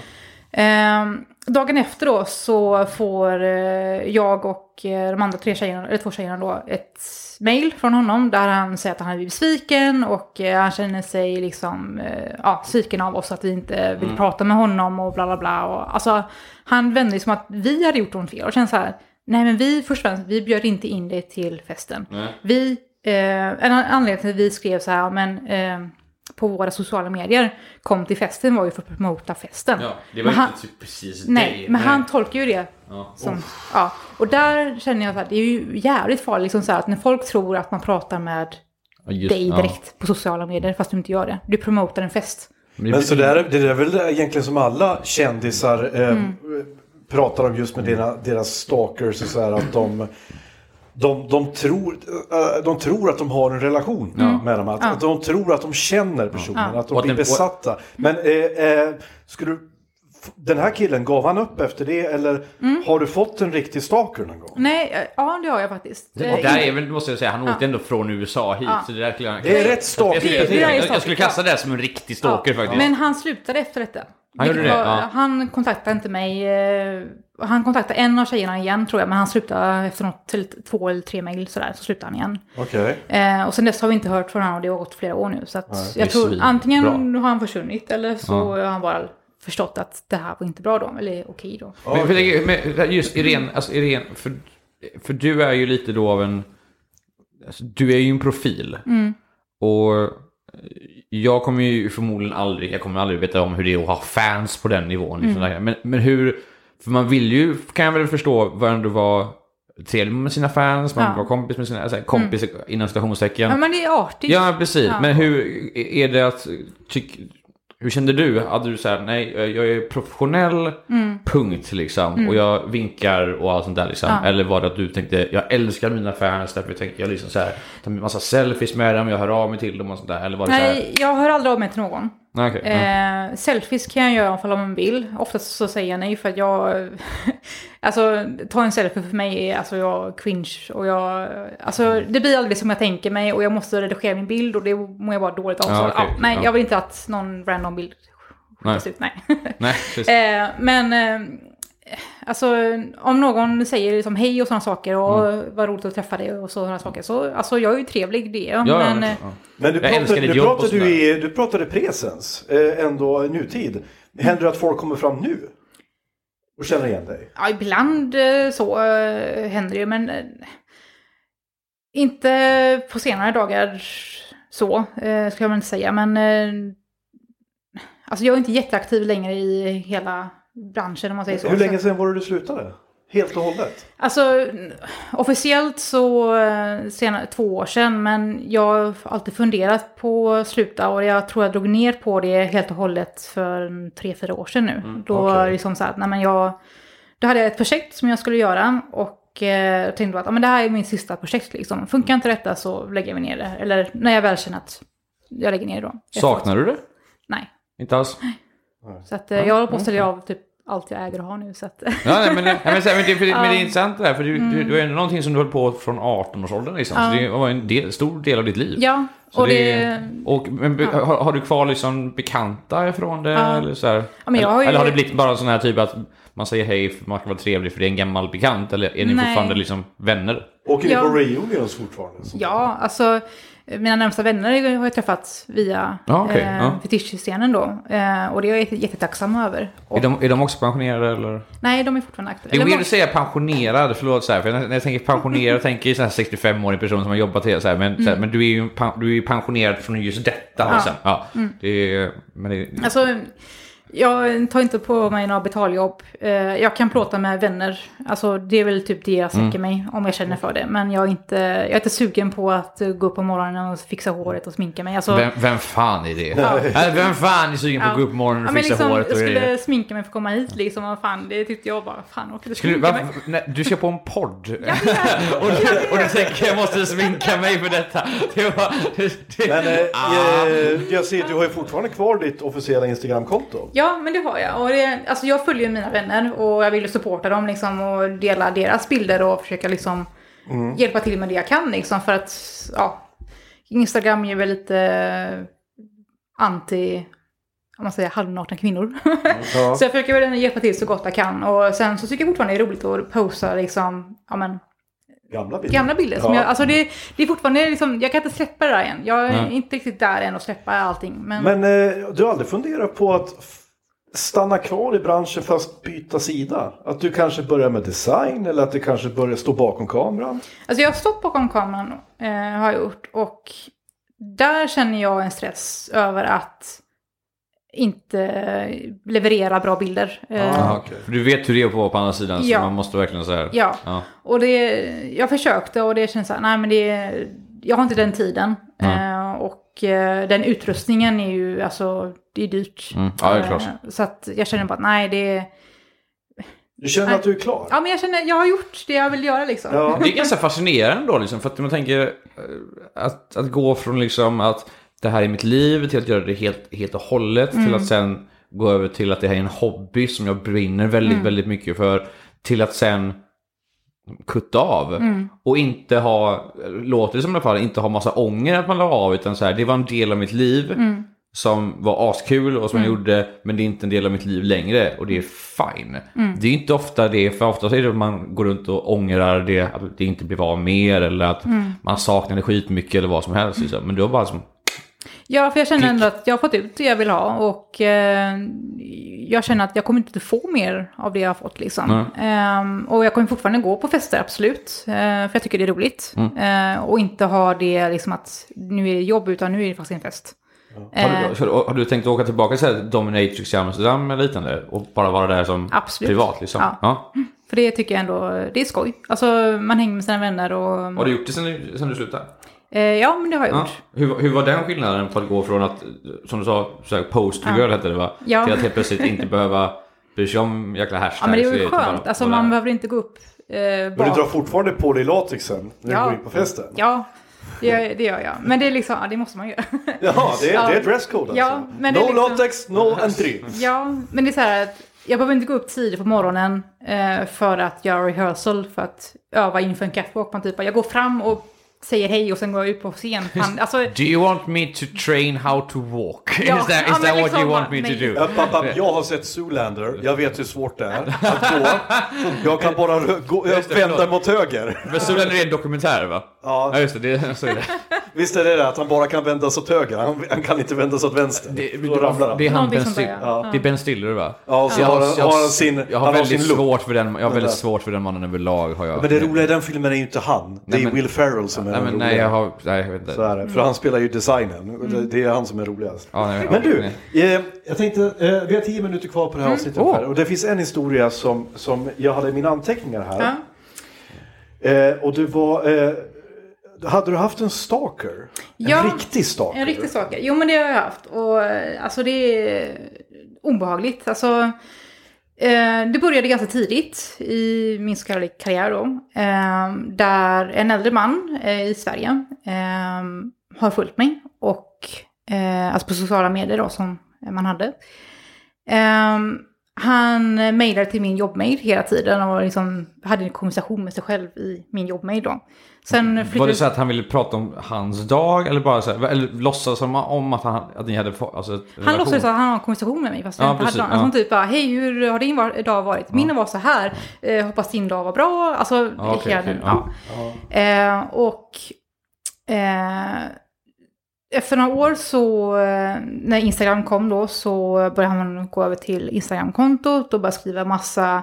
Ehm, dagen efter då så får eh, jag och eh, de andra tre tjejerna, eller två tjejerna då, ett mail från honom där han säger att han har blivit besviken och eh, han känner sig liksom, eh, ja, sviken av oss att vi inte vill prata med honom och bla bla bla. Och, alltså, han vände som att vi hade gjort något fel och kände så här, nej men vi, först och främst, vi bjöd inte in dig till festen. Nej. Vi, eh, en anledning till att vi skrev så här, men eh, på våra sociala medier kom till festen var ju för att promota festen. Ja, det var Men inte han- typ precis Nej, men han tolkar ju det Ja. som... Ja, och där känner jag att det är ju jävligt farligt liksom så här, att när folk tror att man pratar med Ja, just- dig ja. direkt på sociala medier fast du inte gör det. Du promotar en fest. Men så där, det är väl egentligen som alla kändisar eh, Mm. pratar om just med deras, deras stalkers och så här att de de, de, tror, eh, de tror att de har en relation med dem. Att, att de tror att de känner personen, Ja. att de Och blir den- besatta. Men eh, eh, skulle du, den här killen, gav han upp efter det? Eller Mm. har du fått en riktig stalker någon gång? Nej, eh, ja det har jag faktiskt. Och Eh, där är väl, måste jag säga, han åkte ändå från USA hit. Så det, där skulle Det är rätt stalker. Jag, skulle- jag, Det är jag, jag, jag skulle klassa det som en riktig stalker faktiskt. Men han slutade efter detta. Han det, var- ja. Han kontaktade inte mig. Eh, Han kontaktade en av tjejerna igen tror jag, men han slutade efter något, till två eller tre mejl sådär, så slutade han igen. Okej. Eh, och sen dess har vi inte hört från honom och det har gått flera år nu. Så att är jag tror antingen har han försvunnit eller så har han bara förstått att det här var inte bra då, eller okej då. Men, det- men just Irene, alltså Irene för, för du är ju lite då av en... Alltså, du är ju en profil. Mm. Och jag kommer ju förmodligen aldrig, jag kommer aldrig veta om hur det är att ha fans på den nivån. Liksom Mm. men, men hur, för man vill ju, kan jag väl förstå, vad ändå vara trevlig med sina fans, man Ja. vara kompis med sina, alltså, kompis inom citationstecken. Ja, men det är artigt. Ja, precis. Ja. Men hur är det att... Tyck, hur kände du? Hade du så här, nej, jag är professionell, punkt liksom. Och jag vinkar och allt sånt där liksom. Mm. Ja. Eller var det att du tänkte, jag älskar mina fans, därför tänker jag liksom så här, ta en massa selfies med dem, jag hör av mig till dem och sånt där. Eller var det så här? Nej, jag hör aldrig av mig till någon. Okej. Mm. Eh, selfies kan jag göra om man vill. Oftast så säger jag nej för att jag... alltså, ta en selfie för mig är alltså jag cringe och jag... Alltså, det blir aldrig som jag tänker mig och jag måste redigera min bild och det mår jag bara dåligt av. Så, okej, ja, nej, ja. jag vill inte att någon random bild skickas ut. Nej. Nej. Eh, men eh, alltså om någon säger liksom hej och sådana saker och Mm. vad roligt att träffa dig och sådana saker så alltså jag är ju trevlig det. ja, men, ja, eh, ja. Men du pratade, du pratade, du, i, du pratade presens, eh, ändå nutid. Händer det att folk kommer fram nu? Och känner igen dig? Ja, ibland eh, så eh, händer det, men eh, inte på senare dagar så, eh, ska jag väl inte säga. Men eh, alltså jag är inte jätteaktiv längre i hela branschen om man säger så. Hur länge sedan var det du slutade? Helt och hållet? Alltså officiellt så eh, senare, två år sedan, men jag har alltid funderat på att sluta och jag tror jag drog ner på det helt och hållet för tre, fyra år sedan nu. Då okej. var det liksom så att, nej men jag, då hade jag ett projekt som jag skulle göra och eh, tänkte att ja, men det här är min sista projekt liksom. Funkar inte detta så lägger vi ner det. Eller när jag väl känner att jag lägger ner det då. Saknar du det? Nej. Inte alls? Så att eh, jag håller på att sälja av typ allt jag äger och har nu. Så att, Ja, nej, men, nej, men, så här, men, det, det- men det är Ja. intressant det där, för du, du, du är ändå någonting som du höll på från 18-årsåldern liksom. Så Ja. det var en del, stor del av ditt liv. ja, Så och det, det... och, men, be- har, har du kvar liksom bekanta ifrån det? Ja. Eller, så här? men jag eller, har ju- eller har det blivit bara sån här typ att man säger hej för man ska vara trevlig för det är en gammal bekant? Eller är ni Nej. fortfarande liksom vänner? Åker Ja. ni på reunions fortfarande? Ja, alltså mina närmsta vänner har jag träffat via Ja, okej, eh, ja. fetischscenen då. Eh, och det är jag jätte- jättetacksam över. Och, Är de, är de också pensionerade eller? Nej, de är fortfarande aktiva. Det är weird att säga pensionerad, förlåt så här, för när när jag tänker pensionerad tänker jag så här 65-årig person som har jobbat helt så här, men, så här, men du är ju du är pensionerad från just detta Mm. Ja. Mm. liksom. Ja, det är, men det, Alltså, Jag tar inte på mig några betaljobb. Eh, Jag kan plåta med vänner. Alltså det är väl typ det jag sträcker mig om jag känner för det. Men jag är inte, jag är inte sugen på att eh, gå upp på morgonen och fixa håret och sminka mig. Alltså, Vem, vem fan är det? Äh, Vem fan är sugen på att gå upp på morgonen Ja, och men fixa liksom, håret och jag skulle grejer? sminka mig för att komma hit liksom. Vad fan, det tyckte jag bara, fan orkar du Skulle, va, nej, du ska på en podd. Ja, jag- och, du, och du tänker jag måste sminka mig för detta. Det var, det, Men eh, Ah. eh, jag ser, du har ju fortfarande kvar ditt officiella Instagramkonto. Ja, men det har jag. Och det, alltså jag följer mina vänner och jag vill supporta dem liksom och dela deras bilder och försöka liksom hjälpa till med det jag kan liksom för att, ja, Instagram är väl lite anti, om man säger halvnakna kvinnor. Ja. så jag försöker väl hjälpa till så gott jag kan och sen så tycker jag fortfarande det är roligt att posta liksom, ja men, Gamla bilder. gamla bilder. Som Ja. jag, alltså det, det är fortfarande liksom, jag kan inte släppa det där än. Jag är Nej. inte riktigt där än att släppa allting. Men, Men eh, du har aldrig funderat på att stanna kvar i branschen fast byta sida? Att du kanske börjar med design eller att du kanske börjar stå bakom kameran? Alltså jag har stått bakom kameran, eh, har jag gjort. Och där känner jag en stress över att inte leverera bra bilder. Eh, Jaha, okej. För du vet hur det är på på andra sidan så Ja. man måste verkligen så här. Ja, Ja. och det, jag försökte och det känns så här, nej men det, jag har inte den tiden. Nej. Eh, och den utrustningen är ju, alltså, det är dyrt. Mm. Ja, det är klart. Eh, så att jag känner bara att nej, det Du känner Nej. att du är klar? Ja, men jag känner, jag har gjort det jag vill göra liksom. Ja. Det är ganska fascinerande då liksom, för att man tänker eh, att, att gå från liksom att det här är mitt liv till att göra det helt, helt och hållet till Mm. att sen gå över till att det här är en hobby som jag brinner väldigt, Mm. väldigt mycket för till att sen kutta av Mm. och inte ha, låter det som i alla fall, inte ha massa ånger att man la av utan så här, det var en del av mitt liv Mm. som var askul och som jag gjorde men det är inte en del av mitt liv längre och det är fine. Mm. Det är inte ofta det, för ofta är det att man går runt och ångrar det, att det inte blev av mer eller att Mm. man saknar det skitmycket eller vad som helst. Liksom. Men du har bara som, Ja, för jag känner ändå att jag har fått ut det jag vill ha och eh, jag känner att jag kommer inte få mer av det jag har fått liksom. Ehm, och jag kommer fortfarande gå på fester, absolut. Eh, för jag tycker det är roligt. Mm. Eh, och inte ha det liksom att nu är det jobb, utan nu är det faktiskt en fest. har, Eh, du, så- har du tänkt åka tillbaka till Dominatrix i Amsterdam eller liknande och bara vara där som Absolut. privat? Liksom? Ja. Ja. för det tycker jag ändå, det är skoj. Alltså man hänger med sina vänner och... Har du gjort det sen, sen du slutade? Eh, ja, men det har jag Ja. gjort. Hur, hur var den skillnaden på att gå från att, som du sa, så här, poster Ja. hette det va? Ja. Till att helt plötsligt inte behöva bry sig om jäkla hashtags. Ja, men det är ju bara skönt. Alltså man behöver inte gå upp eh, Men du drar fortfarande på dig latexen när du Ja. går in på festen? Ja, det gör, det gör jag. Men det är liksom, ja, det måste man göra. Jaha, det är, Ja. det är dresscode alltså? Ja, men det no är liksom- latex, no entry. Ja, men det är så här att jag behöver inte gå upp tidigt på morgonen eh, för att göra rehearsal, för att öva inför en catwalk. Man typ, jag går fram och säger hej och sen går jag ut på scen. Fan, alltså, Do you want me to train how to walk? Ja, is that, ja, is men that what liksom you want bara, me to nej. do? Ja, pappa, jag har sett Zoolander, jag vet hur svårt det är att gå. Jag kan bara gå, det, vända förlåt. mot höger. Men Solen är en dokumentär va? Ja. Ja just det, det så är det. Visst är det det att han bara kan vända sig åt höger, han, han kan inte vända sig åt vänster. Det, Då ramlar han. det är han Ben ja. Det är Ben Stiller va? Ja, och så Jag har han- jag har han sin- Jag har han har väldigt sin look. svårt för den, jag har väldigt svårt för den mannen överlag har jag. Men det roliga i den filmen är ju inte han, det Nej, är men- Will Ferrell som är Nej men nej jag har, nej jag vet inte. Så är det, för han spelar ju designen, Det- det är han som är roligast. Ja, nej, Men ja, du, eh, jag tänkte, eh, vi har tio minuter kvar på det här avsnittet Åh. ungefär. och det finns en historia som, som jag hade i mina anteckningar här. ja. Eh, och det var, eh, hade du haft en stalker? Ja, en riktig stalker? En riktig sak. Jo, men det har jag haft. Och eh, alltså det är obehagligt. Alltså, Eh, det började ganska tidigt i min så kallade karriär då. Eh, där en äldre man eh, i Sverige har följt mig. Och, alltså på sociala medier då som man hade. Eh, han mejlade till min jobbmail hela tiden och liksom hade en konversation med sig själv i min jobbmail då. Sen Var det så att han ville prata om hans dag eller bara så här, eller låtsas som om att, han, att ni hade alltså Han låtsades att han har en konversation med mig fast Ja, jag inte precis, hade någon. Alltså ja. typ bara, hej hur har din dag varit? Min var så här, eh, hoppas din dag var bra. Alltså, Ja, okej, hela okej, den, ja. ja. Eh, och eh, efter några år så, eh, när Instagram kom då, så började han gå över till Instagram-kontot och började skriva massa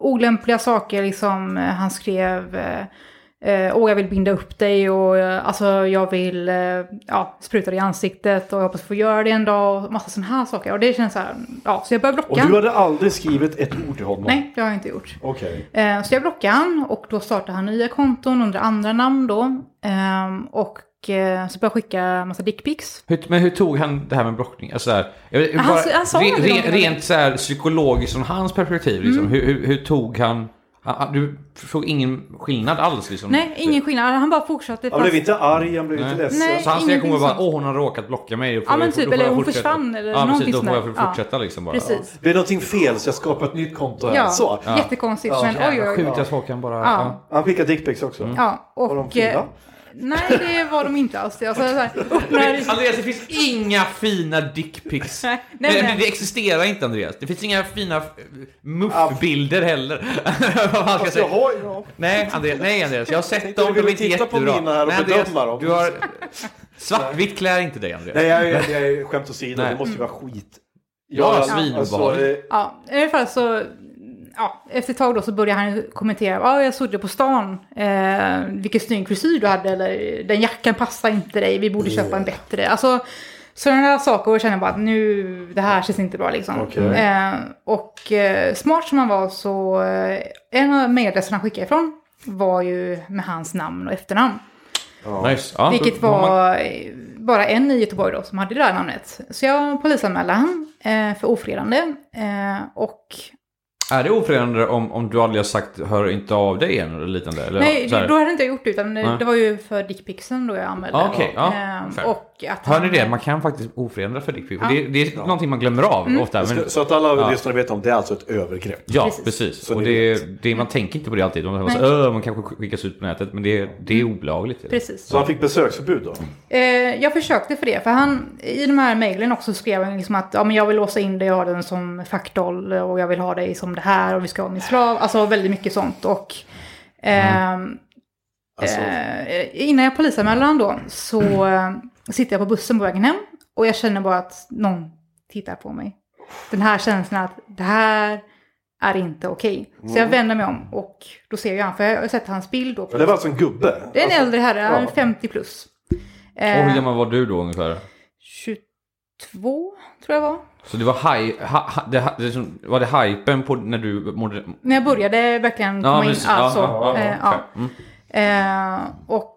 olämpliga saker. Liksom, eh, han skrev, eh, och jag vill binda upp dig och alltså jag vill eh, ja, spruta dig i ansiktet och jag hoppas få göra det en dag och massa sådana här saker. Och det känns så här, ja, så jag började blocka. Och du hade aldrig skrivit ett ord till honom? Nej, det har jag inte gjort. Okej. Eh, så jag blockade han och då startade han nya konton under andra namn då. Ehm, och så började jag skicka massa dickpics. Men hur tog han det här med blockning? Alltså, jag, vet- Han- bara, han sa re, re, rent så här, psykologiskt från hans perspektiv, liksom, hur, hur, hur tog han... Du såg ingen skillnad alls liksom? Nej, ingen skillnad. Han bara fortsatte. Han blev inte arg, han blev Nej. inte ledsen. Nej. Så hans reaktion var bara, sånt. åh hon har råkat blocka mig. Ja, men jag- typ, eller jag hon fortsätta." försvann eller ja, precis, någonting då får sånt jag där. få Ja. fortsätta liksom bara. Precis. Det är någonting fel så jag skapar ett nytt konto här. Ja, Så. jättekonstigt. Ja. men oj, oj, oj. sjukt att folk kan bara... Ja. Han skickar dickpics också. Ja, och... Var de fina? Nej, det var de inte alls. Alltså, så här, öppnar... Andreas, det finns inga fina dickpics. Nej, Nej, nej, det, nej. det existerar inte Andreas. Det finns inga fina eh, muffbilder heller. Vad man ska Fast jag har, ja. Nej Andreas, nej Andreas, jag har sett dem, du de är inte titta på jättebra. mina här och nej, Andreas, bedöma dem. Du har... Svartvitt klär inte dig Andreas. Nej, jag, jag, jag skämt åsido. Nej. Det måste ju vara skit. Ja, alltså, svinobehagligt. eh, Ja, i alla fall så... Ja, efter ett tag då så började han kommentera. Ja, jag såg det på stan. Eh, vilken snygg frisyr du hade. Eller den jackan passar inte dig. Vi borde köpa en bättre. Alltså sådana där saker. Och jag känner bara att nu, det här känns inte bra liksom. Okej. Eh, och eh, smart som han var så, eh, en av mejladresserna han skickade ifrån var ju med hans namn och efternamn. Nice. Ja, Vilket då har man- var eh, bara en i Göteborg då som hade det där namnet. Så jag polisanmälde han eh, för ofredande. Eh, och Är det ofredande om, om du aldrig har sagt hör inte av dig igen eller liknande? Eller, nej, då hade inte jag gjort det utan Nej. det var ju för dickpixen då jag anmälde. Ja, okej, ja, Eh, fair. och att Hör ni det? Man kan faktiskt ofreda för dickpic. Det, det är någonting man glömmer av Mm. ofta. Men, Så att alla Ja. lyssnare vet om det är alltså ett övergrepp. ja, Precis. precis. Och det, det, man tänker inte på det alltid. Man, "Öh, man kanske skickas ut på nätet, men det, det är olagligt. Precis. Så han fick besöksförbud då? Eh, jag försökte för det, för han i de här mejlen också skrev han liksom att ja, men jag vill låsa in dig, jag har den som fackdoll och jag vill ha dig som det här och vi ska ha min slav. Alltså väldigt mycket sånt. Och ehm, Alltså, eh, innan jag polisanmälde honom då så eh, sitter jag på bussen på vägen hem och jag känner bara att någon tittar på mig. Den här känslan att det här är inte okej. Så jag vänder mig om och då ser jag han, för jag har sett hans bild men det var alltså en gubbe? Det är en alltså, äldre herre, ja. 50 plus. Och hur Eh, gammal var du då ungefär? 22 tror jag var. Så det var, haj, ha, ha, det, var det hypen på när du mådde... När jag började verkligen komma Ja, in. Alltså, Ja, ja, ja, eh, ja. Mm. Eh, och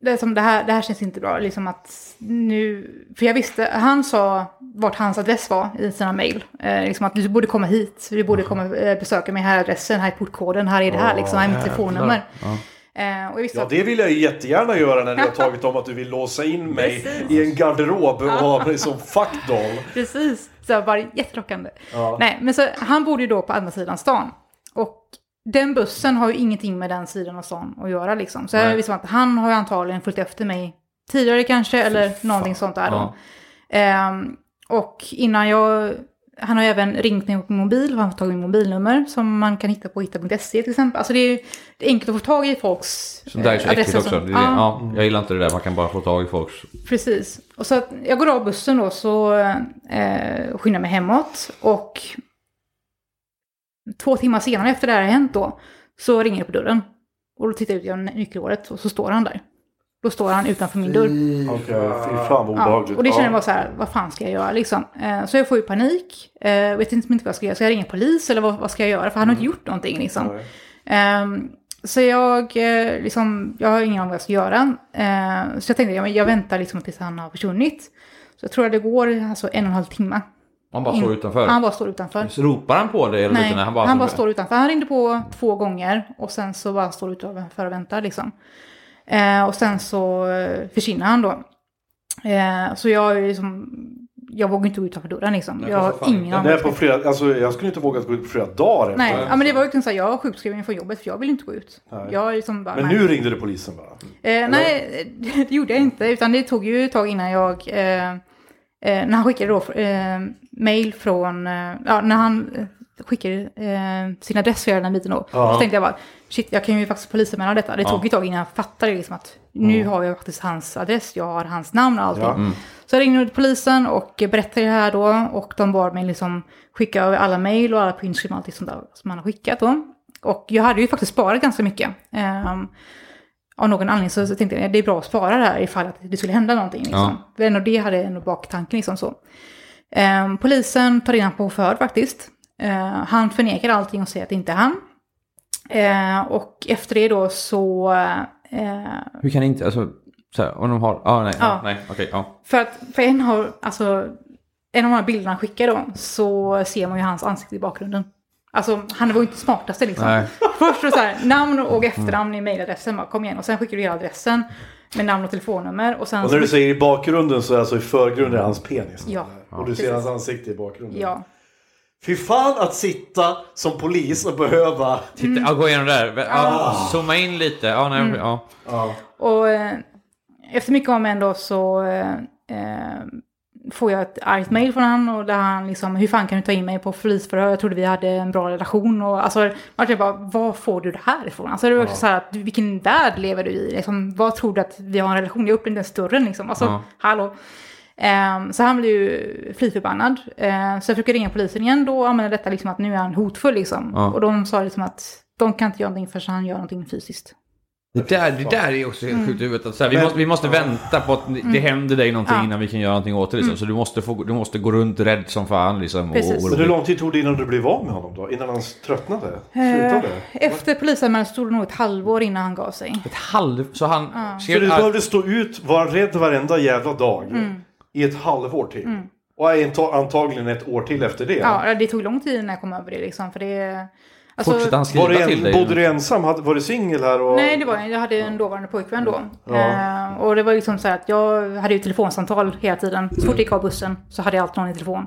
det, som det, här, det här känns inte bra. Liksom att nu, för jag visste, han sa vart hans adress var i sina mejl. Eh, liksom att du borde komma hit, du borde komma eh, besöka mig, här är adressen, här är portkoden, här är det här, liksom, här är mitt telefonnummer. Eh, och jag visste Ja, att, det vill jag ju jättegärna göra när du har tagit om att du vill låsa in mig Precis. i en garderob och ha mig som fuckdoll. Precis, så det var jättelockande. Ja. Nej, men så han bodde ju då på andra sidan stan. Och den bussen har ju ingenting med den sidan av stan att göra liksom. Så jag visste att han har ju antagligen följt efter mig tidigare kanske, eller någonting sånt där då. Ja. Ehm, och innan jag, han har även ringt mig på min mobil, han har tagit min mobilnummer som man kan hitta på hitta.se till exempel. Alltså det är, det är enkelt att få tag i folks Så det är så eh, adresser också. som- Det är. Ja. Ja, jag gillar inte det där, man kan bara få tag i folks... Precis. Och så jag går av bussen då så eh, skyndar mig hemåt. Och två timmar senare efter det här har hänt då så ringer det på dörren. Och då tittar jag ut genom nyckelhålet och så står han där. Då står han utanför min dörr. Okej, fy fan vad Ja, obehagligt. och det känner jag Ja. bara så här, vad fan ska jag göra liksom? Eh, så jag får ju panik. Eh, vet inte inte vad jag ska göra. Ska jag ringa polis eller vad, vad ska jag göra? För han har inte gjort någonting liksom. Nej. Ehm, så jag, eh, liksom, jag har ingen aning vad jag ska göra. Eh, så jag tänkte, ja, jag väntar liksom tills han har försvunnit. Så jag tror att det går alltså en och en halv timme. Man bara står utanför. Han bara står utanför. Så ropar han på dig eller Nej, lite? han när bara, står utanför. Han ringde på två gånger och sen så bara står utanför och väntar liksom. Eh, och sen så eh, försvinner han då. Eh, så jag är liksom, jag vågar inte gå utanför dörren liksom. Nej, jag har ingen aning. På flera, alltså, jag skulle inte våga gå ut på flera dagar Nej, ja, men det var ju liksom så här, jag har sjukskrivning från jobbet för jag vill inte gå ut. Nej. Jag liksom bara, Men nej. nu ringde det polisen bara. Eh, nej, det gjorde jag inte. Utan det tog ju ett tag innan jag... Eh, eh, när han skickade då eh, mail från... Eh, ja, när han eh, skickade eh, sin adress för den biten då. Ja. Så tänkte jag bara, shit, jag kan ju faktiskt polisanmäla detta. Det Ja. tog ett tag innan jag fattade liksom att nu har jag faktiskt hans adress, jag har hans namn och allting. Ja. Mm. Så jag ringde polisen och berättade det här då. Och de bad mig liksom skicka över alla mejl och alla printscreen och allt sånt där som han har skickat då. Och jag hade ju faktiskt sparat ganska mycket. Ehm, av någon anledning så, så tänkte jag att det är bra att spara det här ifall att det skulle hända någonting. Liksom. Ja. För ändå det hade ändå baktanken liksom så. Ehm, polisen tar in honom på förhör faktiskt. Ehm, han förnekar allting och säger att det inte är han. Ehm, och efter det då så... eh, Hur kan det inte, alltså, så här, om de har, ah, nej, Ja. nej, okej, ja. för att för en har, alltså, en av de här bilderna han skickar då, så ser man ju hans ansikte i bakgrunden. Alltså, han var ju inte smartaste liksom. Nej. Först så här, namn och efternamn i mejladressen, bara, kom igen. Och sen skickar du hela adressen med namn och telefonnummer. Och sen Och när du säger i bakgrunden så är alltså i förgrunden är hans penis. Ja. Och du ser Precis. hans ansikte i bakgrunden. Ja. Fy fan att sitta som polis och behöva... Titta, ja, gå igenom där, ja, zooma in lite, ja, nej, ja. Ja. Och eh, efter mycket om och men då så eh, eh, får jag ett argt mejl från honom och där han liksom, hur fan kan du ta in mig på polisförhör? Jag trodde vi hade en bra relation och alltså, tänker bara, var får du det här ifrån? Alltså det var också så här, att, vilken värld lever du i? Liksom, vad tror du att vi har en relation? Jag upplevde ens större liksom. Alltså, Ja. hallå. Ehm, så han blev ju fly förbannad. Ehm, så jag försökte ringa polisen igen då och använda detta liksom att nu är han hotfull liksom. Ja. Och de sa liksom att de kan inte göra någonting förrän han gör någonting fysiskt. Det där, det där är också helt sjukt i huvudet. Att så här, vi, Men- måste, vi måste vänta på att det händer dig någonting Ja. innan vi kan göra någonting åt det. Liksom. Så du måste, få, du måste gå runt rädd som fan. Liksom, och, Precis. och, Men hur lång tid tog det innan du blev av med honom då? Innan han tröttnade? Eh, Slutade? Efter polisanmälan stod det nog ett halvår innan han gav sig. Ett halv... Så han Så skrev... du behövde stå ut, vara rädd varenda jävla dag Mm. i ett halvår till? Och anta- antagligen ett år till efter det? Ja, det tog lång tid innan jag kom över det liksom. För det... Alltså, Fortsätter han skriva Var det till en, dig? bodde du ensam? Hade, var du singel här? Och... Nej, det var jag. Jag hade en dåvarande pojkvän då. Ja. Eh, och det var liksom så här att jag hade ju telefonsamtal hela tiden. Så fort jag gick av bussen så hade jag alltid någon i telefon.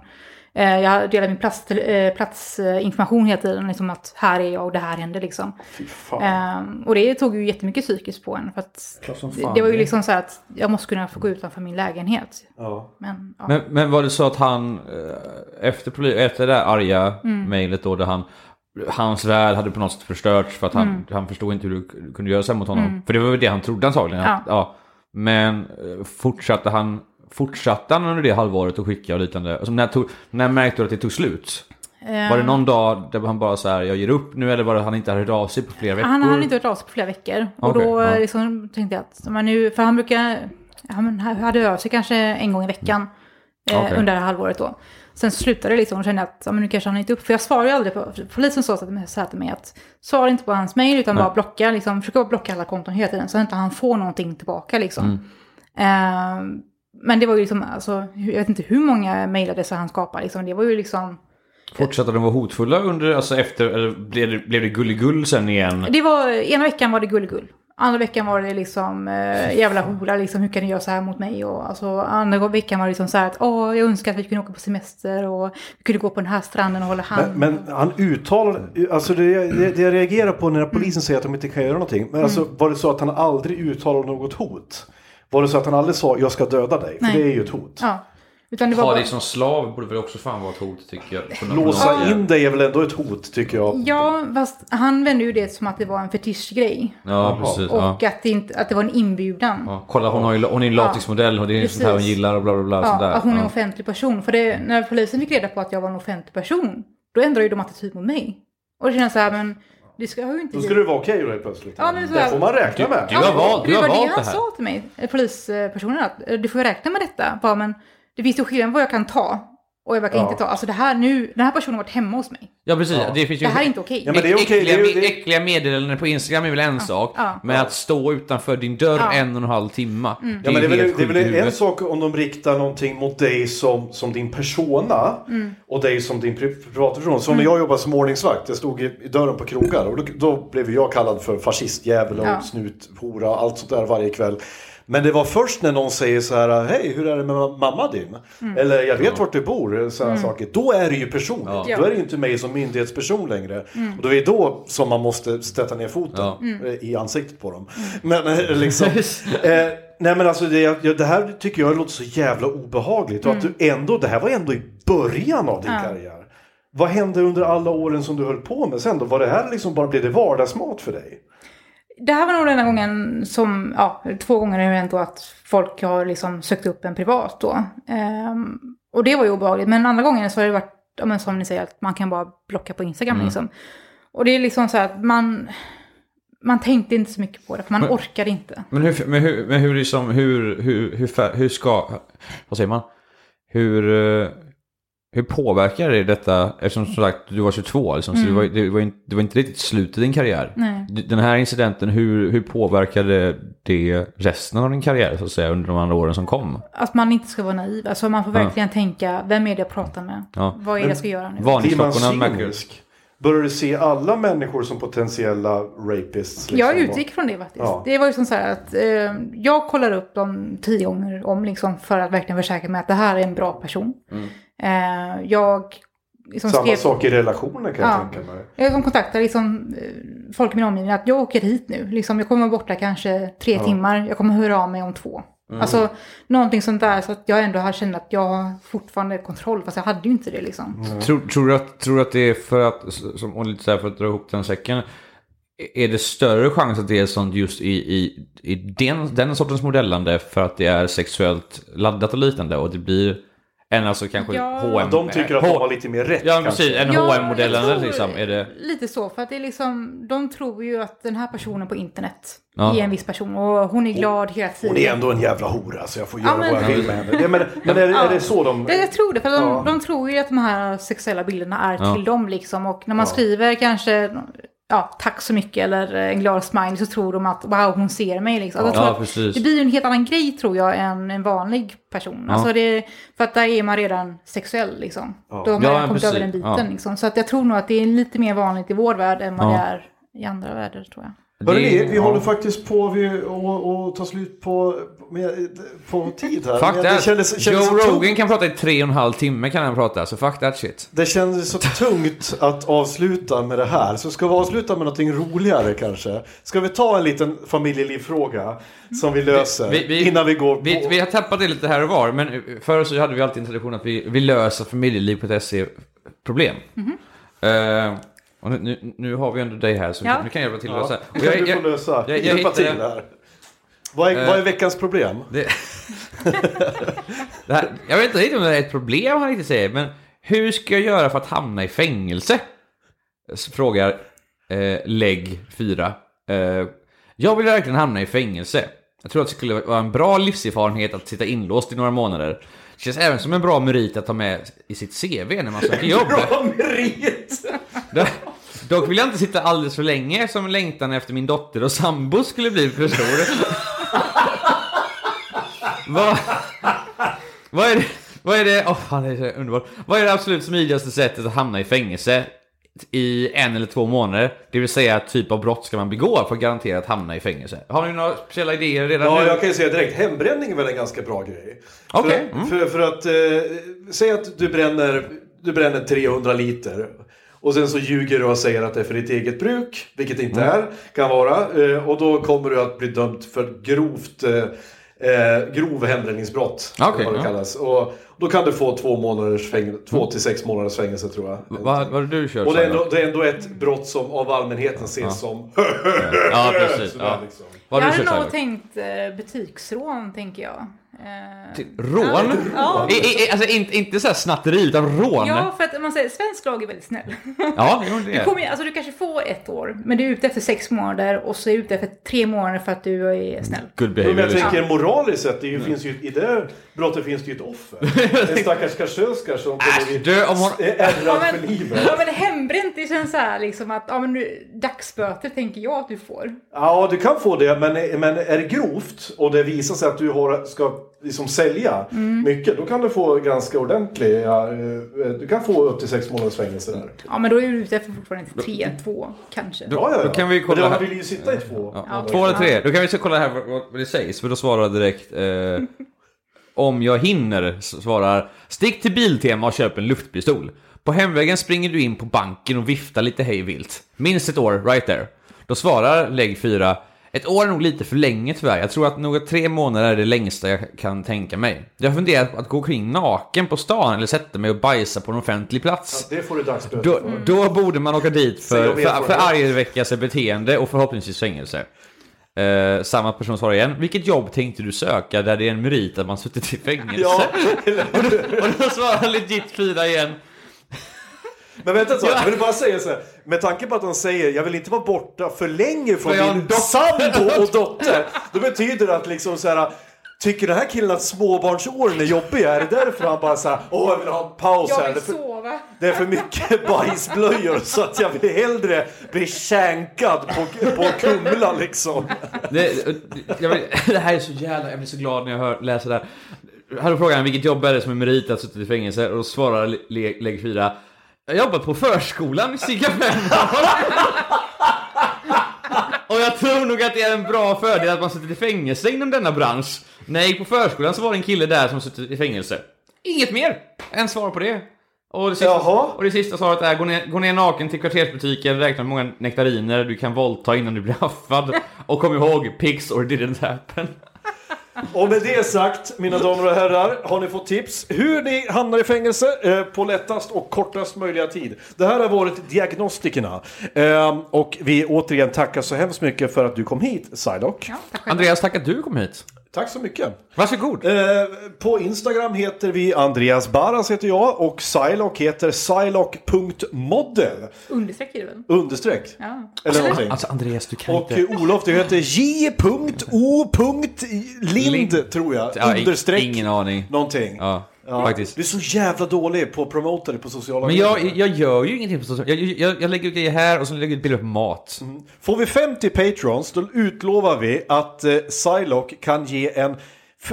Eh, jag delade min plats, eh, platsinformation hela tiden. Liksom att här är jag och det här händer liksom. Fy fan. Eh, och det tog ju jättemycket psykiskt på en. För att Klart som det, var ju liksom så här att jag måste kunna få gå utanför min lägenhet. Ja. Men, ja. Men, men var det så att han efter, efter det där arga Mm. mejlet då där han Hans värld hade på något sätt förstörts för att han, Mm. han förstod inte hur du kunde göra så mot honom. För det var väl det han trodde antagligen. Att, ja. Men eh, fortsatte han Fortsatte han under det halvåret att skicka och liknande? Alltså, när, tog, när märkte du att det tog slut? Eh, Var det någon dag där han bara så här, jag ger upp nu eller var det att han inte hade hört av sig på flera veckor? Han hade inte hört av sig på flera veckor. Och Okej, då ja. liksom tänkte jag att, men nu, för han brukar, han hade av sig kanske en gång i veckan eh, Okej. under det här halvåret då. Sen slutade det liksom och kände att ja, men nu kanske han inte upp, för jag svarar ju aldrig på, polisen sa så här till mig att svara inte på hans mejl utan Nej. bara blocka, liksom, försöka bara blocka alla konton hela tiden så att inte han får någonting tillbaka liksom. Mm. Eh, men det var ju liksom, alltså, jag vet inte hur många mejladresser han skapade liksom, det var ju liksom Fortsatte de vara hotfulla under, alltså efter, eller blev det, blev det gulligull sen igen? Det var, ena veckan var det gull-gull. Andra veckan var det liksom eh, jävla hora, liksom hur kan ni göra så här mot mig? Och alltså, andra veckan var det liksom så här att åh, jag önskar att vi kunde åka på semester och vi kunde gå på den här stranden och hålla hand. Men, men han uttalade, alltså det, det, det jag reagerar på när polisen säger att de inte kan göra någonting. Men alltså Mm. var det så att han aldrig uttalade något hot? Var det så att han aldrig sa jag ska döda dig? För Nej. det är ju ett hot. Ja. Utan det var Ha bara, dig som slav borde väl också fan vara ett hot tycker jag. Låsa sätt. in dig är väl ändå ett hot tycker jag. Ja, fast han vände ju det som att det var en fetischgrej. Ja, precis. Ja. Och att, det inte, att det var en inbjudan. Ja, kolla hon, har ju, hon är en latexmodell och det är Precis. sånt här hon gillar och bla bla bla. Ja, sånt där. att hon är en ja. offentlig person. För det, när polisen fick reda på att jag var en offentlig person, då ändrade ju de attityd mot mig. Och det känns så här, men det ska jag ju inte Då ska det vara okej då helt plötsligt. Ja, men så det här- får man räkna med. Du har valt- du har det var valt det han det här. sa till mig, eh, polispersonen, att eh, du får räkna med detta. Bara, men det finns ju skillnad vad jag kan ta och vad jag kan Ja. inte ta. Alltså det här nu, den här personen har varit hemma hos mig. Ja, precis. Det finns ju... Det här är inte okej. Ja, men det är okej, äckliga, det är- det är- äckliga meddelanden på Instagram är väl en sak. ja. Men att stå utanför din dörr Ja. en och en halv timme. Ja, men det är väl, det är väl en sak om de riktar någonting mot dig som, som din persona Mm. och dig som din pri- privatperson. Som när jag jobbade som ordningsvakt, jag stod i, i dörren på krogar och då, då blev jag kallad för fascistjävel och Ja. snuthora och allt sånt där varje kväll. Men det var först när någon säger så här, hej hur är det med ma- mamma din? Mm. Eller jag vet vart du bor, sådana saker. Då är det ju personligt. Ja. Då är det ju inte mig som myndighetsperson längre. Mm. Och då är det då som man måste sätta ner foten Ja. eh, i ansiktet på dem. Men eh, liksom... Eh, nej men alltså det, jag- det här tycker jag låter så jävla obehagligt. Och att du ändå, det här var ändå i början av din Mm. Ja. karriär. Vad hände under alla åren som du höll på med sen då? Var det här liksom bara, blev det vardagsmat för dig? Det här var nog den enda gången som, ja, två gånger har det hänt då att folk har liksom sökt upp en privat då. Ehm, och det var ju obehagligt. Men andra gången så har det varit, ja, men som ni säger, att man kan bara blocka på Instagram liksom. Och det är liksom så här att man, man tänkte inte så mycket på det, för man Men- orkade inte. Men hur, men hur, men hur, liksom, hur, hur, hur, hur ska, vad säger man? Hur, eh, hur påverkar det detta, eftersom som sagt du var 22, liksom, så det var, det, var inte, det var inte riktigt slutet i din karriär. Nej. Den här incidenten, hur, hur påverkade det resten av din karriär så att säga under de andra åren som kom? Att man inte ska vara naiv. Alltså man får Ja. verkligen tänka, vem är det jag pratar med? Ja. Vad är det jag ska göra nu? Varningsklockorna cynisk? Börjar du se alla människor som potentiella rapists? liksom? Jag utgick från det faktiskt. Ja. Det var ju som så här att eh, jag kollar upp dem tio gånger om liksom för att verkligen försäkra mig att det här är en bra person. Eh, jag liksom Samma skrev, sak i relationer kan Ja. jag tänka mig. Jag som kontaktar liksom, eh, folk i min omgivning att jag åker hit nu. Liksom, jag kommer vara borta kanske tre timmar. Jag kommer höra av mig om två. Mm. Alltså någonting sånt där så att jag ändå har känt att jag har fortfarande kontroll. Fast jag hade ju inte det liksom. Tror, tror, du att, tror du att det är för att, som, och lite så här för att dra ihop den säcken, är det större chans att det är sånt just i, i, i den, den sortens modellande för att det är sexuellt laddat och liknande och det blir än alltså kanske Ja. H&M De tycker att H- de har lite mer rätt Ja kanske. precis, en Ja, jag tror liksom. Är det... Lite så, för att det är liksom, de tror ju att den här personen på internet Ja. är en viss person och hon är glad hela tiden. Hon är ändå en jävla hora så jag får Ja, göra men- vad jag vill med henne. Det, men men är, är det så de... Ja, jag tror det, för de, Ja. de tror ju att de här sexuella bilderna är Ja. till dem liksom. Och när man skriver kanske, ja, tack så mycket eller en glad smile så tror de att wow, hon ser mig liksom. Alltså, Ja. Det blir ju en helt annan grej tror jag än en vanlig person. Ja. Alltså det, för att där är man redan sexuell liksom. Då har man Ja, redan kommit precis. över den biten Ja. liksom. Så att jag tror nog att det är lite mer vanligt i vår värld än vad Ja. det är i andra världar tror jag. Hörrni, Det- vi ja. håller faktiskt på att ta slut på, med, på tid här. Fuck that. det kändes, kändes Joe. Rogan kan prata i tre och en halv timme kan han prata, så fuck that shit. Det kändes så tungt att avsluta med det här. Så ska vi avsluta med någonting roligare kanske? Ska vi ta en liten familjelivfråga som vi löser Vi- vi- innan vi går på... Vi, vi har tappat det lite här och var, men förr så hade vi alltid en tradition att vi, vi löser familjeliv.se-problem. Eh, och nu, nu, nu har vi ändå dig här, så Ja. nu kan jag hjälpa till att Ja, lösa. nu Och jag- du jag- lösa. jag- jag hjälpa hittade- till här. Vad är, Eh. vad är veckans problem? Det, det här, jag vet inte riktigt om det är ett problem han riktigt säger, men hur ska jag göra för att hamna i fängelse? Frågar eh, Lägg 4. Eh, jag vill verkligen hamna i fängelse. Jag tror att det skulle vara en bra livserfarenhet att sitta inlåst i några månader. Det känns även som en bra merit att ta med i sitt CV när man söker jobb. Bra merit! Do- Dock vill jag inte sitta alldeles för länge som längtan efter min dotter och sambo skulle bli för stor. vad, vad är det? Vad är det? Åh fan, det är så underbart. Vad är det absolut smidigaste sättet att hamna i fängelse i en eller två månader? Det vill säga, typ av brott ska man begå för att garanterat hamna i fängelse. Har ni några speciella idéer redan Ja, nu? jag kan ju säga direkt. Hembränning är väl en ganska bra grej. Okej, För, mm. för, för att, eh, säg att du bränner, du bränner 300 liter. Och sen så ljuger du och säger att det är för ditt eget bruk, vilket det inte Mm. är, kan vara. Eh, och då kommer du att bli dömd för grovt, eh, eh, grov hembränningsbrott. Okej, vad det ja. kallas. Och då kan du få två, månaders fängelse, två till sex månaders fängelse tror jag. Vad vad har du kört? Och det är, ändå, det är ändå ett brott som av allmänheten ses som... Ja, precis. Ja. liksom. Jag hade nog tänkt eh, butiksrån, tänker jag. Eh, Rån? Ja. I, i, alltså inte, inte så här snatteri, utan rån? Ja, för att man säger svensk lag är väldigt snäll. Ja, jo, det Du, kommer, alltså, du kanske får ett år, men du är ute efter sex månader och så är du ute efter tre månader för att du är snäll. Good Men behavior. jag liksom. tänker moraliskt sett, det ju, finns ju, i det brottet finns det ju ett offer. En stackars kassörska som kommer är ärrad för men, livet. ja, men hembränt, det känns så här liksom att ja, men nu, dagsböter tänker jag att du får. Ja, du kan få det, men, men är det grovt och det visar sig att du har, ska liksom sälja mycket, då kan du få ganska ordentliga... eh, Du kan få upp till sex månaders fängelse där. Ja, men då är du ute efter fortfarande inte tre, två kanske. Då- Ja, ja, ja. Då kan vi kolla Men de vill ju sitta i två. Ja, två eller tre. Då kan vi kolla här vad, vad det sägs, för då svarar direkt eh, Om jag hinner svarar Stick till Biltema och köp en luftpistol. På hemvägen springer du in på banken och viftar lite hej vilt. Minst ett år, right there. Då svarar lägg 4 Ett år är nog lite för länge tyvärr. Jag tror att några tre månader är det längsta jag kan tänka mig. Jag har funderat på att gå kring naken på stan eller sätta mig och bajsa på en offentlig plats. Det får du dagsböter Då, för. då borde man åka dit för, för, för erfarenhet. argväckelse beteende och förhoppningsvis fängelse. Eh, samma person svarar igen. Vilket jobb tänkte du söka där det är en merit att man suttit i fängelse? Ja, och, då, och då svarar legit fyra igen. Men vänta ett tag, jag vill bara säga så här. Med tanke på att de säger jag vill inte vara borta för länge från min dotter." sambo och dotter. Då betyder det att liksom så här. Tycker den här killen att småbarnsåren är jobbiga? Är det därför han bara såhär, åh jag vill ha en paus här. Jag Det vill är för, sova. det är för mycket bajsblöjor så att jag vill hellre bli känkad på, på Kumla liksom. Det, jag vill, det här är så jävla... Jag blir så glad när jag hör, läser det här. Här är frågan, vilket jobb är det som är merit att sitta i fängelse? Och då svarar Le- lägg 4. Jag har jobbat på förskolan i cirka fem år. Och jag tror nog att det är en bra fördel att man sitter i fängelse inom denna bransch. När jag gick på förskolan så var det en kille där som suttit i fängelse. Inget mer än svar på det. Och det, sista, Jaha. och det sista svaret är gå ner, gå ner naken till kvartersbutiken, räkna hur många nektariner du kan våldta innan du blir haffad. Och kom ihåg, pigs or didn't happen. Och med det sagt, mina damer och herrar, har ni fått tips hur ni hamnar i fängelse eh, på lättast och kortast möjliga tid. Det här har varit Diagnostikerna. Eh, och vi återigen tackar så hemskt mycket för att du kom hit, Psylocke. Ja, tack själv. Andreas, tack att du kom hit. Tack så mycket. Varsågod. Eh, på Instagram heter vi Andreas Barras heter jag och Psylocke heter psylocke.model Understreck är det väl? understreck. Ja. Eller någonting. Alltså Andreas, du kan Och inte... eh, Olof, du heter J.O.Lind Lind. tror jag. Understreck. Ingen aning. Någonting. Ja, Ja. faktiskt. Du är så jävla dålig på att promota det på sociala Men medier. jag, jag gör ju ingenting på sociala jag, jag, jag lägger ut grejer här och så lägger jag ut bilder på mat. Får vi 50 patrons då utlovar vi att eh, Psylocke kan ge en,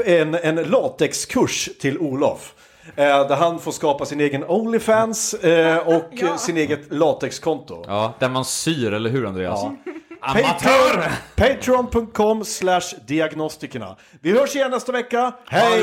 en, en latexkurs till Olof. Eh, där han får skapa sin egen Onlyfans eh, och Ja. eh, sin eget latexkonto. Ja, där man syr, eller hur Andreas? Ja. Amatör! Patreon- Patreon.com slash diagnostikerna. Vi hörs igen nästa vecka. Hej!